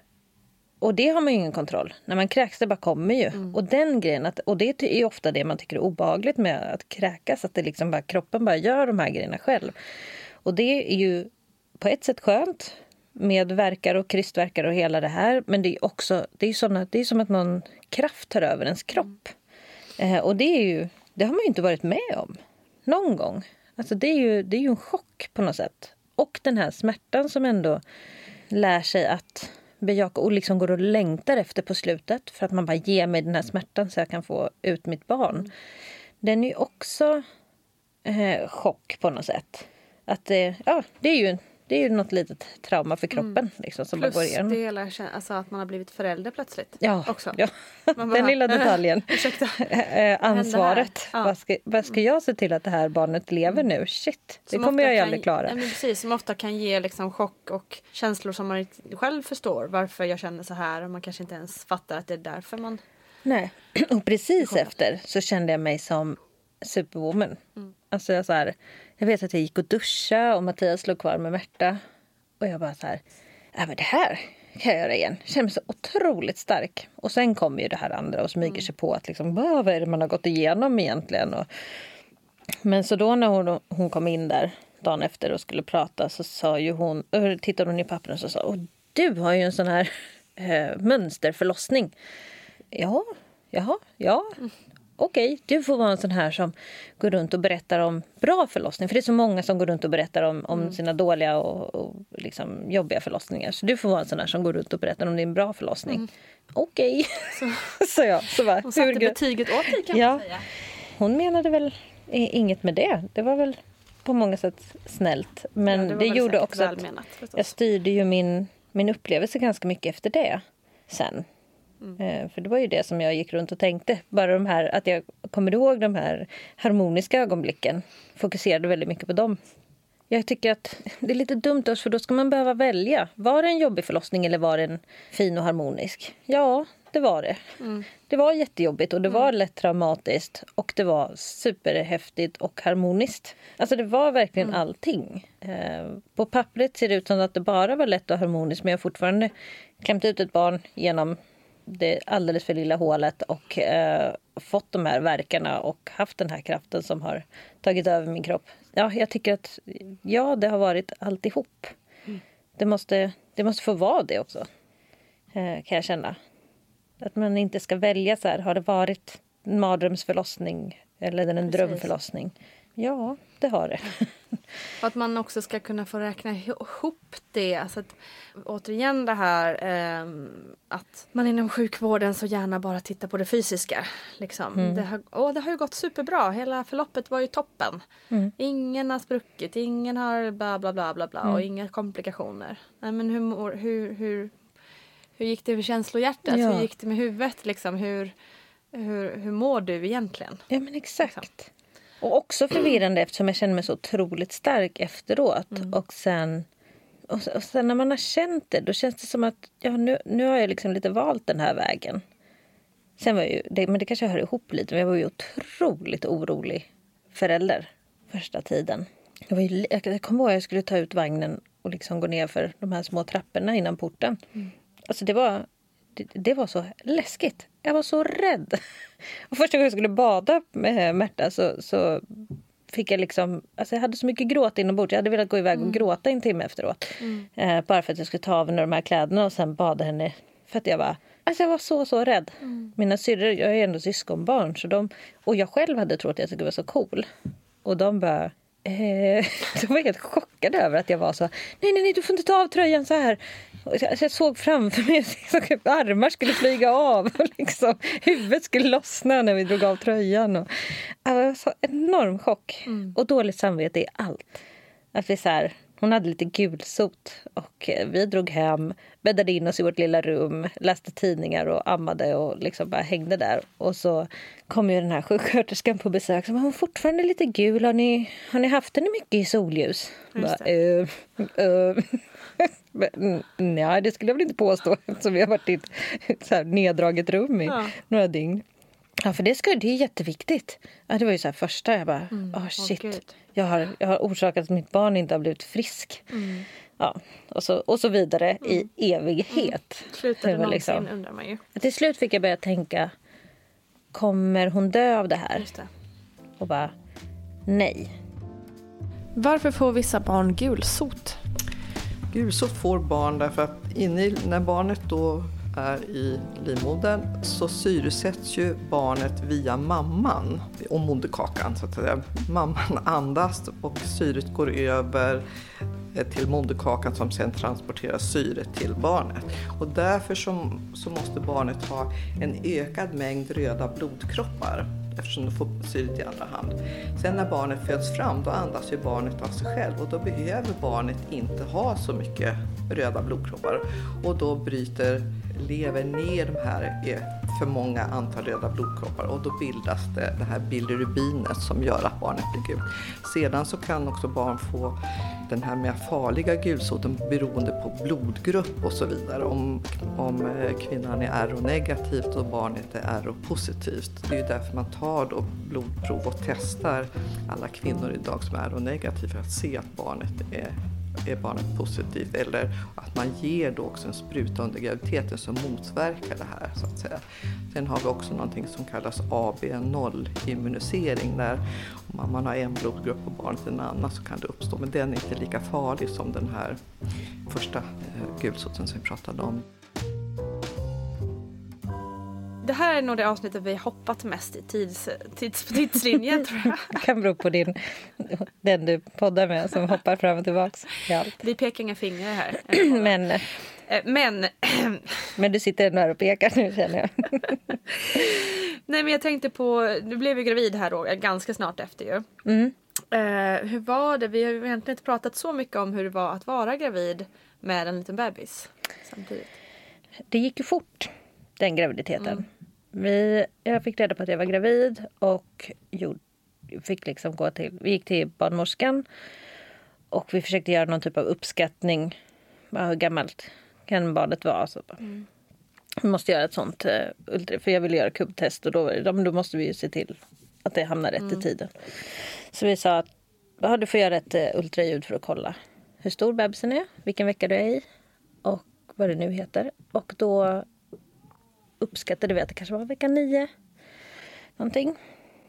och det har man ju ingen kontroll. När man kräks, det bara kommer ju. Och den grejen, att, och det är ju ofta det man tycker är obehagligt med att kräkas. Att det liksom bara, kroppen bara gör de här grejerna själv. Och det är ju på ett sätt skönt med verkar och krystverkar och hela det här. Men det är också det är såna, det är som att någon kraft tar över ens kropp. Eh, och det är ju, det har man ju inte varit med om någon gång. Alltså det är ju, det är ju en chock på något sätt. Och den här smärtan som ändå lär sig att bejaka och liksom går och längtar efter på slutet för att man bara ger mig den här smärtan så jag kan få ut mitt barn. Den är ju också eh, chock på något sätt. Att det, ja, det är ju det är ju något litet trauma för kroppen. Liksom, som man går Plus igenom. det hela, alltså att man har blivit förälder plötsligt. Ja, också. ja. Man den lilla detaljen. Ursäkta. Eh, ansvaret. Ja. Vad, ska, vad ska jag se till att det här barnet lever nu? Shit, det Som kommer jag ju aldrig klara. Men precis, som ofta kan ge liksom chock och känslor som man inte själv förstår. Varför jag känner så här och man kanske inte ens fattar att det är därför man... Nej, och precis efter så kände jag mig som superwoman. Mm. Alltså jag, så här, jag vet att jag gick och duschade och Mattias låg kvar med Märta. Och jag bara så här, ja men det här kan jag göra igen. Jag känner mig så otroligt stark. Och sen kommer ju det här andra och smyger sig på att liksom, "Va, vad är det man har gått igenom egentligen? Och, men så då när hon, hon kom in där dagen efter och skulle prata så sa ju hon, tittade hon i pappren och så sa Åh, du har ju en sån här eh, mönsterförlossning. Ja, jaha, ja. Okej, du får vara en sån här som går runt och berättar om bra förlossning. För det är så många som går runt och berättar om, om sina dåliga och, och liksom jobbiga förlossningar. Så du får vara en sån här som går runt och berättar om din bra förlossning. Okej, så jag. Så bara, Hon satte hur betyget åt dig kan Ja. man säga. Hon menade väl inget med det. Det var väl på många sätt snällt. Men Ja, det, det gjorde också att välmenat, jag styrde ju min, min upplevelse ganska mycket efter det sen. Mm. Eh, För det var ju det som jag gick runt och tänkte. Bara de här, att jag kommer ihåg de här harmoniska ögonblicken. Fokuserade väldigt mycket på dem. Jag tycker att det är lite dumt också, för då ska man behöva välja. Var det en jobbig förlossning eller var den fin och harmonisk? Ja, det var det. Det var jättejobbigt och det var lätt traumatiskt och det var superhäftigt och harmoniskt. Alltså det var verkligen allting. Eh, på pappret ser det ut som att det bara var lätt och harmoniskt men jag har fortfarande klämt ut ett barn genom det alldeles för lilla hålet och eh, fått de här verkarna och haft den här kraften som har tagit över min kropp. Ja, jag tycker att ja, det har varit alltihop. Det, måste, det måste få vara det också, eh, kan jag känna. Att man inte ska välja så här, har det varit en mardrömsförlossning eller en drömförlossning? Ja, det har det. Och att man också ska kunna få räkna ihop det. Alltså att, återigen det här ehm, att man inom sjukvården så gärna bara tittar på det fysiska. Liksom. Mm. Det, har, och det har ju gått superbra. Hela förloppet var ju toppen. Mm. Ingen har spruckit, ingen har bla bla bla bla bla och Mm. inga komplikationer. Nej, men hur, mår- hur, hur, hur gick det med känslohjärtat? Ja. Hur gick det med huvudet? Liksom? Hur, hur, hur mår du egentligen? Ja, men exakt. Och också förvirrande eftersom jag känner mig så otroligt stark efteråt. Och, sen, och, och sen när man har känt det, då känns det som att ja, nu, nu har jag liksom lite valt den här vägen. Sen var jag ju, det, men det kanske hör ihop lite, men jag var ju otroligt orolig förälder första tiden. Jag, var ju, jag, kommer ihåg att jag skulle ta ut vagnen och liksom gå ner för de här små trapporna innan porten. Alltså det var, det, det var så läskigt. Jag var så rädd. Och första gången jag skulle bada med Märta så, så fick jag liksom... Alltså jag hade så mycket gråt inombords. Jag hade velat gå iväg och gråta en timme efteråt. Eh, bara för att jag skulle ta av henne de här kläderna och sen bada henne. För att jag var... Alltså jag var så, så rädd. Mina syrror, jag är ändå syskonbarn. Så de, och jag själv hade trott att jag skulle vara så cool. Och de bara... Eh, de var helt chockade över att jag var så... Nej, nej, nej, du får inte ta av tröjan så här. Jag, såg framför mig att armar skulle flyga av och liksom, huvudet skulle lossna när vi drog av tröjan. Och, Ja, det var så enorm chock och dåligt samvete i allt. Att vi så här, hon hade lite gulsot och eh, vi drog hem, bäddade in oss i vårt lilla rum, läste tidningar och ammade och liksom bara hängde där. Och så kom ju den här sjuksköterskan på besök som hon fortfarande lite gul. Har ni, har ni haft henne mycket i soljus? Just Bara, "Eh, eh." Men, mm, Nej, det skulle jag väl inte påstå eftersom vi har varit i ett så här neddraget rum i Ja. några dygn. Ja, för det, ska, det är jätteviktigt. Ja, det var ju så här första, jag bara, Mm. Åh, shit. gud. jag, har, jag har orsakat att mitt barn inte har blivit frisk. Mm. Ja, och, så, och så vidare i evighet. Slutade Det någonsin liksom- undrar man ju. Till slut fick jag börja tänka, kommer hon dö av det här? Just det. Och bara, nej. Varför får vissa barn gulsot? Gulsot får barn därför att inne i, när barnet då är i livmodern så syresätts ju barnet via mamman och moderkakan. Så att säga. Mamman andas och syret går över eh, till moderkakan som sen transporterar syret till barnet. Och därför så, så måste barnet ha en ökad mängd röda blodkroppar eftersom du får syret i andra hand. Sen när barnet föds fram då andas ju barnet av sig själv och då behöver barnet inte ha så mycket röda blodkroppar och då bryter lever ner de här eh, för många antal röda blodkroppar och då bildas det, det här bilirubinet som gör att barnet blir gult. Sedan så kan också barn få den här mer farliga gulsoten beroende på blodgrupp och så vidare. Om, om eh, kvinnan är RO-negativt och barnet är RO-positivt. Det är ju därför man tar då blodprov och testar alla kvinnor idag som är RO-negativa för att se att barnet är är barnet positivt eller att man ger då också en spruta under graviditeten som motverkar det här så att säga. Sen har vi också någonting som kallas AB0 immunisering där om man har en blodgrupp och barnet en annan så kan det uppstå men den är inte lika farlig som den här första eh, gulsoten som vi pratade om. Det här är nog det avsnittet vi hoppat mest i tids, tids, tidslinjen tror jag. Det kan bero på din, den du poddar med som hoppar fram och tillbaks. Vi pekar inga fingrar här. Men, Eh, Men, men du sitter ändå här och pekar nu känner jag. nej men jag tänkte på, du blev ju gravid här då, ganska snart efter ju. Mm. Eh, hur var det? Vi har egentligen inte pratat så mycket om hur det var att vara gravid med en liten bebis samtidigt. Det gick ju fort, den graviditeten. Vi, jag fick reda på att jag var gravid och gjorde, fick liksom gå till, vi gick till barnmorskan och vi försökte göra någon typ av uppskattning. Bara Hur gammalt kan barnet vara? Så, bara, Vi måste göra ett sånt, eh, ultra, för jag ville göra kubbtest och då, då måste vi ju se till att det hamnar rätt i tiden. Så vi sa att ja, du får göra ett eh, ultraljud för att kolla hur stor bebisen är, vilken vecka du är i och vad det nu heter. Och då uppskattade vi att det kanske var vecka nio. Någonting.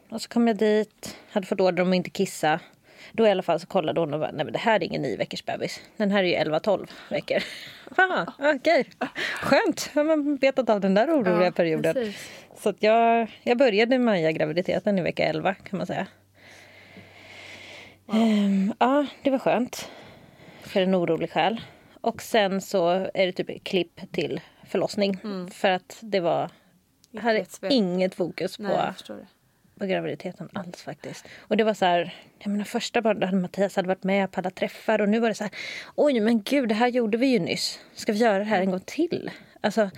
Och så kom jag dit, hade fått order om att inte kissa. Då i alla fall så kollade hon och bara, nej men det här är ingen nio veckors bebis. Den här är ju 11-12 veckor. Aha, okej, skönt. Har man betat av den där oroliga Ja, perioden. precis. Så att jag, jag började med graviditeten i vecka 11 kan man säga. Ehm, ja, det var skönt. För en orolig själ. Och sen så är det typ klipp till förlossning. För att det var... Jag hade inget fokus på, Nej, på graviditeten alls faktiskt. Och det var så här, jag menar första barnet, hade Mattias hade varit med på alla träffar och nu var det så här, oj men gud det här gjorde vi ju nyss. Ska vi göra det här en gång till? Alltså,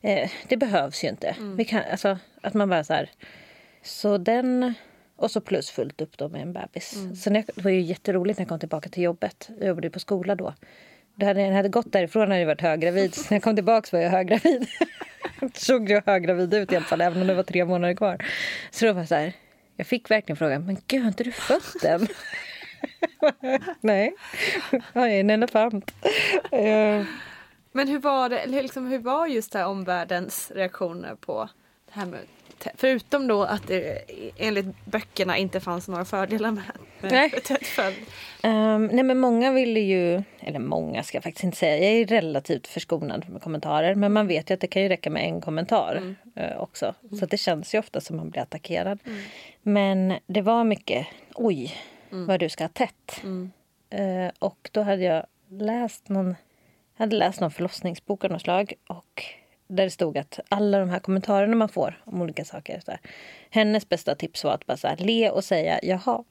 eh, det behövs ju inte. Vi kan, alltså, att man bara så här, så den, och så plus fullt upp då med en bebis. Så när, jag- det var ju jätteroligt när jag kom tillbaka till jobbet. Jag jobbade på skola då. Det hade, jag hade gått därifrån hade jag varit höggravid. Så när jag kom tillbaka var jag höggravid. Såg jag höggravid ut i alla fall, även om det var tre månader kvar. Så då var jag så här, jag fick verkligen frågan, men gud har inte du fött den? Nej, jag är en elefant. Eh. Men hur var det, liksom, hur var just det här omvärldens reaktioner på det här med Förutom då att det enligt böckerna inte fanns några fördelar med, med Nej. Ehm, nej men många ville ju, eller många ska jag faktiskt inte säga, jag är relativt förskonad med kommentarer. Men man vet ju att det kan ju räcka med en kommentar eh, också. Så att det känns ju ofta som man blir attackerad. Men det var mycket, oj vad du ska ha tätt. Eh, och då hade jag läst någon, hade läst någon förlossningsbok av något slag. Och där det stod att alla de här kommentarerna man får om olika saker. Så här, hennes bästa tips var att bara så här, le och säga jaha.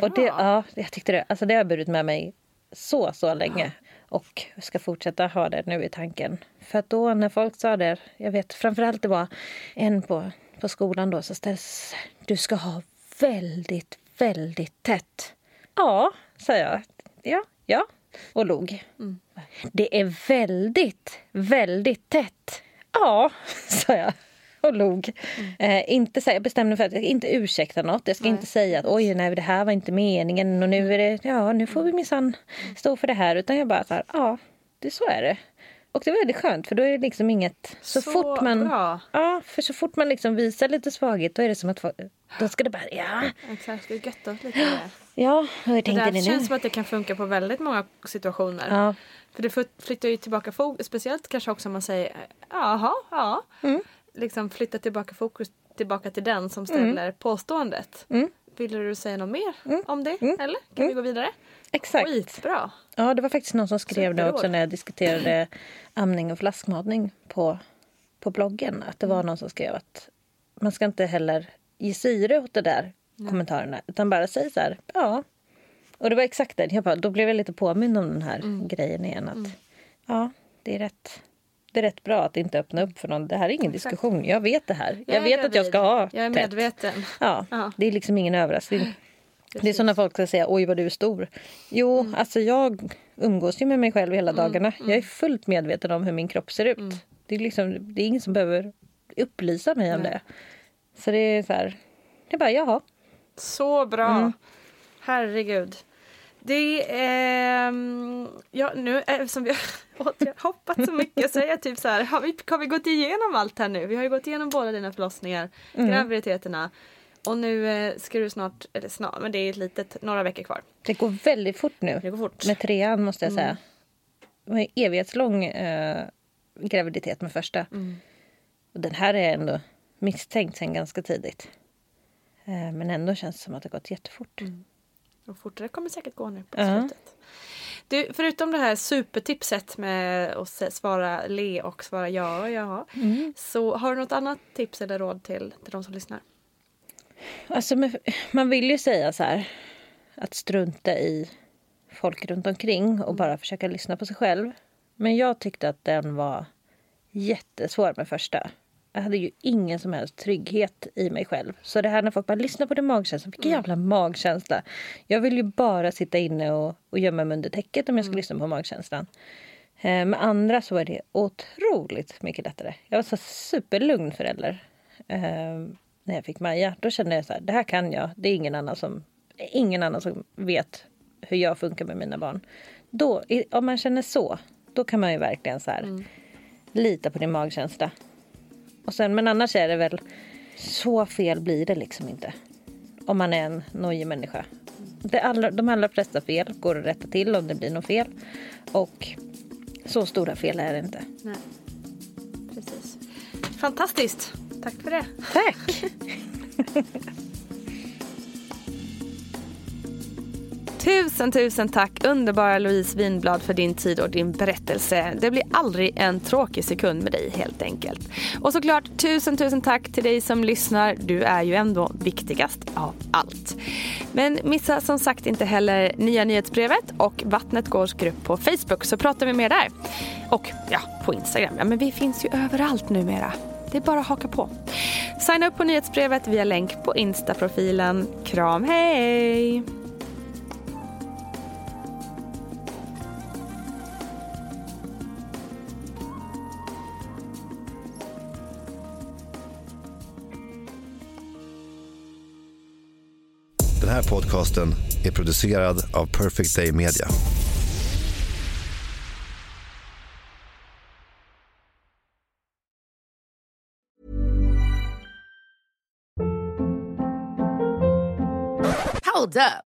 Och det, ja, jag tyckte det, alltså det har burit med mig så, så länge. Och ska fortsätta ha det nu i tanken. För att då när folk sa det, jag vet framförallt det var en på, på skolan då, så ställdes du ska ha väldigt, väldigt tätt. Ja, sa jag. Ja, ja. Och log. Det är väldigt, väldigt tätt. Ja, sa jag och log. Eh, inte jag bestämde mig för att jag ska inte ursäkta något. Jag ska inte säga att oj, nej, det här var inte meningen och nu är det, ja, nu får vi minsann stå för det här. Utan jag bara så här, ja, det, så är det. Och det var väldigt skönt för då är det liksom inget... Så, Så fort man... bra. Ja, för så fort man liksom visar lite svaghet då är det som att... Då ska det bara, ja, Exakt, vi göttar oss lite med det. ja, hur Det tänkte där ni nu? känns som att det kan funka på väldigt många situationer. Ja. För det flytt- flyttar ju tillbaka fokus, speciellt kanske också om man säger jaha, ja. Mm. Liksom flytta tillbaka fokus tillbaka till den som ställer påståendet. Mm. Vill du säga något mer om det? Eller kan vi gå vidare? Exakt. Skitbra. Ja, det var faktiskt någon som skrev det Superråd. också när jag diskuterade amning och flaskmatning på, på bloggen. Att det var Mm. någon som skrev att man ska inte heller ge syre åt det där kommentarerna. Utan bara säg så här, ja. Och det var exakt det. Jag bara, då blev jag lite påmind om den här Mm. grejen igen. Att, Ja, det är rätt. Det är rätt bra att inte öppna upp för någon. Det här är ingen Exakt. diskussion. Jag vet det här. Jag, är vet att jag ska gravid. ha Jag är tätt. medveten. Ja, Ja. det är liksom ingen överraskning. Det är Precis. som när folk ska säga oj vad du är stor. Jo, Mm. alltså jag umgås ju med mig själv hela dagarna. Jag är fullt medveten om hur min kropp ser ut. Mm. Det, är liksom, det är ingen som behöver upplysa mig om Nej. det. Så det är så här, det är bara jaha. Så bra. Mm. Herregud. Det är... ehm, ja, nu eftersom vi har hoppat så mycket så är jag typ så här, har vi, har vi gått igenom allt här nu? Vi har ju gått igenom båda dina förlossningar, Mm. graviditeterna och nu eh, ska du snart, eller snart, men det är ett litet, några veckor kvar. Det går väldigt fort nu. Det går fort. Med trean måste jag Mm. säga. En evighetslång eh, graviditet med första. Mm. Och den här är ändå misstänkt sen ganska tidigt. Eh, men ändå känns det som att det gått jättefort. Och fortare kommer säkert gå nu på Ja. slutet. Du, förutom det här supertipset med att svara le och svara ja och ja. Mm. Så har du något annat tips eller råd till, till de som lyssnar? Alltså, man vill ju säga så här att strunta i folk runt omkring och bara försöka lyssna på sig själv. Men jag tyckte att den var jättesvår med första. Jag hade ju ingen som helst trygghet i mig själv. Så det här när folk bara lyssnar på din magkänsla, vilken jävla magkänsla. Jag vill ju bara sitta inne och, och gömma mig under täcket om jag ska lyssna på magkänslan. Eh, Med andra så var det otroligt mycket lättare. Jag var så superlugn förälder eh, när jag fick Maja. Då kände jag så här, det här kan jag. Det är ingen annan som, ingen annan som vet hur jag funkar med mina barn. Då, om man känner så, då kan man ju verkligen så här, lita på din magkänsla. Och sen, men annars är det väl, så fel blir det liksom inte. Om man är en nojig människa. Det allra, de allra flesta fel går att rätta till om det blir något fel. Och så stora fel är det inte. Nej. Precis. Fantastiskt! Tack för det. Tack! Tusen, tusen tack underbara Louise Winblad för din tid och din berättelse. Det blir aldrig en tråkig sekund med dig helt enkelt. Och såklart tusen, tusen tack till dig som lyssnar. Du är ju ändå viktigast av allt. Men missa som sagt inte heller nya nyhetsbrevet och Vattnet Gårds grupp på Facebook så pratar vi mer där. Och ja, på Instagram. Ja, men vi finns ju överallt numera. Det är bara att haka på. Signa upp på nyhetsbrevet via länk på Insta-profilen. Kram, hej! Den här podcasten är producerad av Perfect Day Media. Hold up.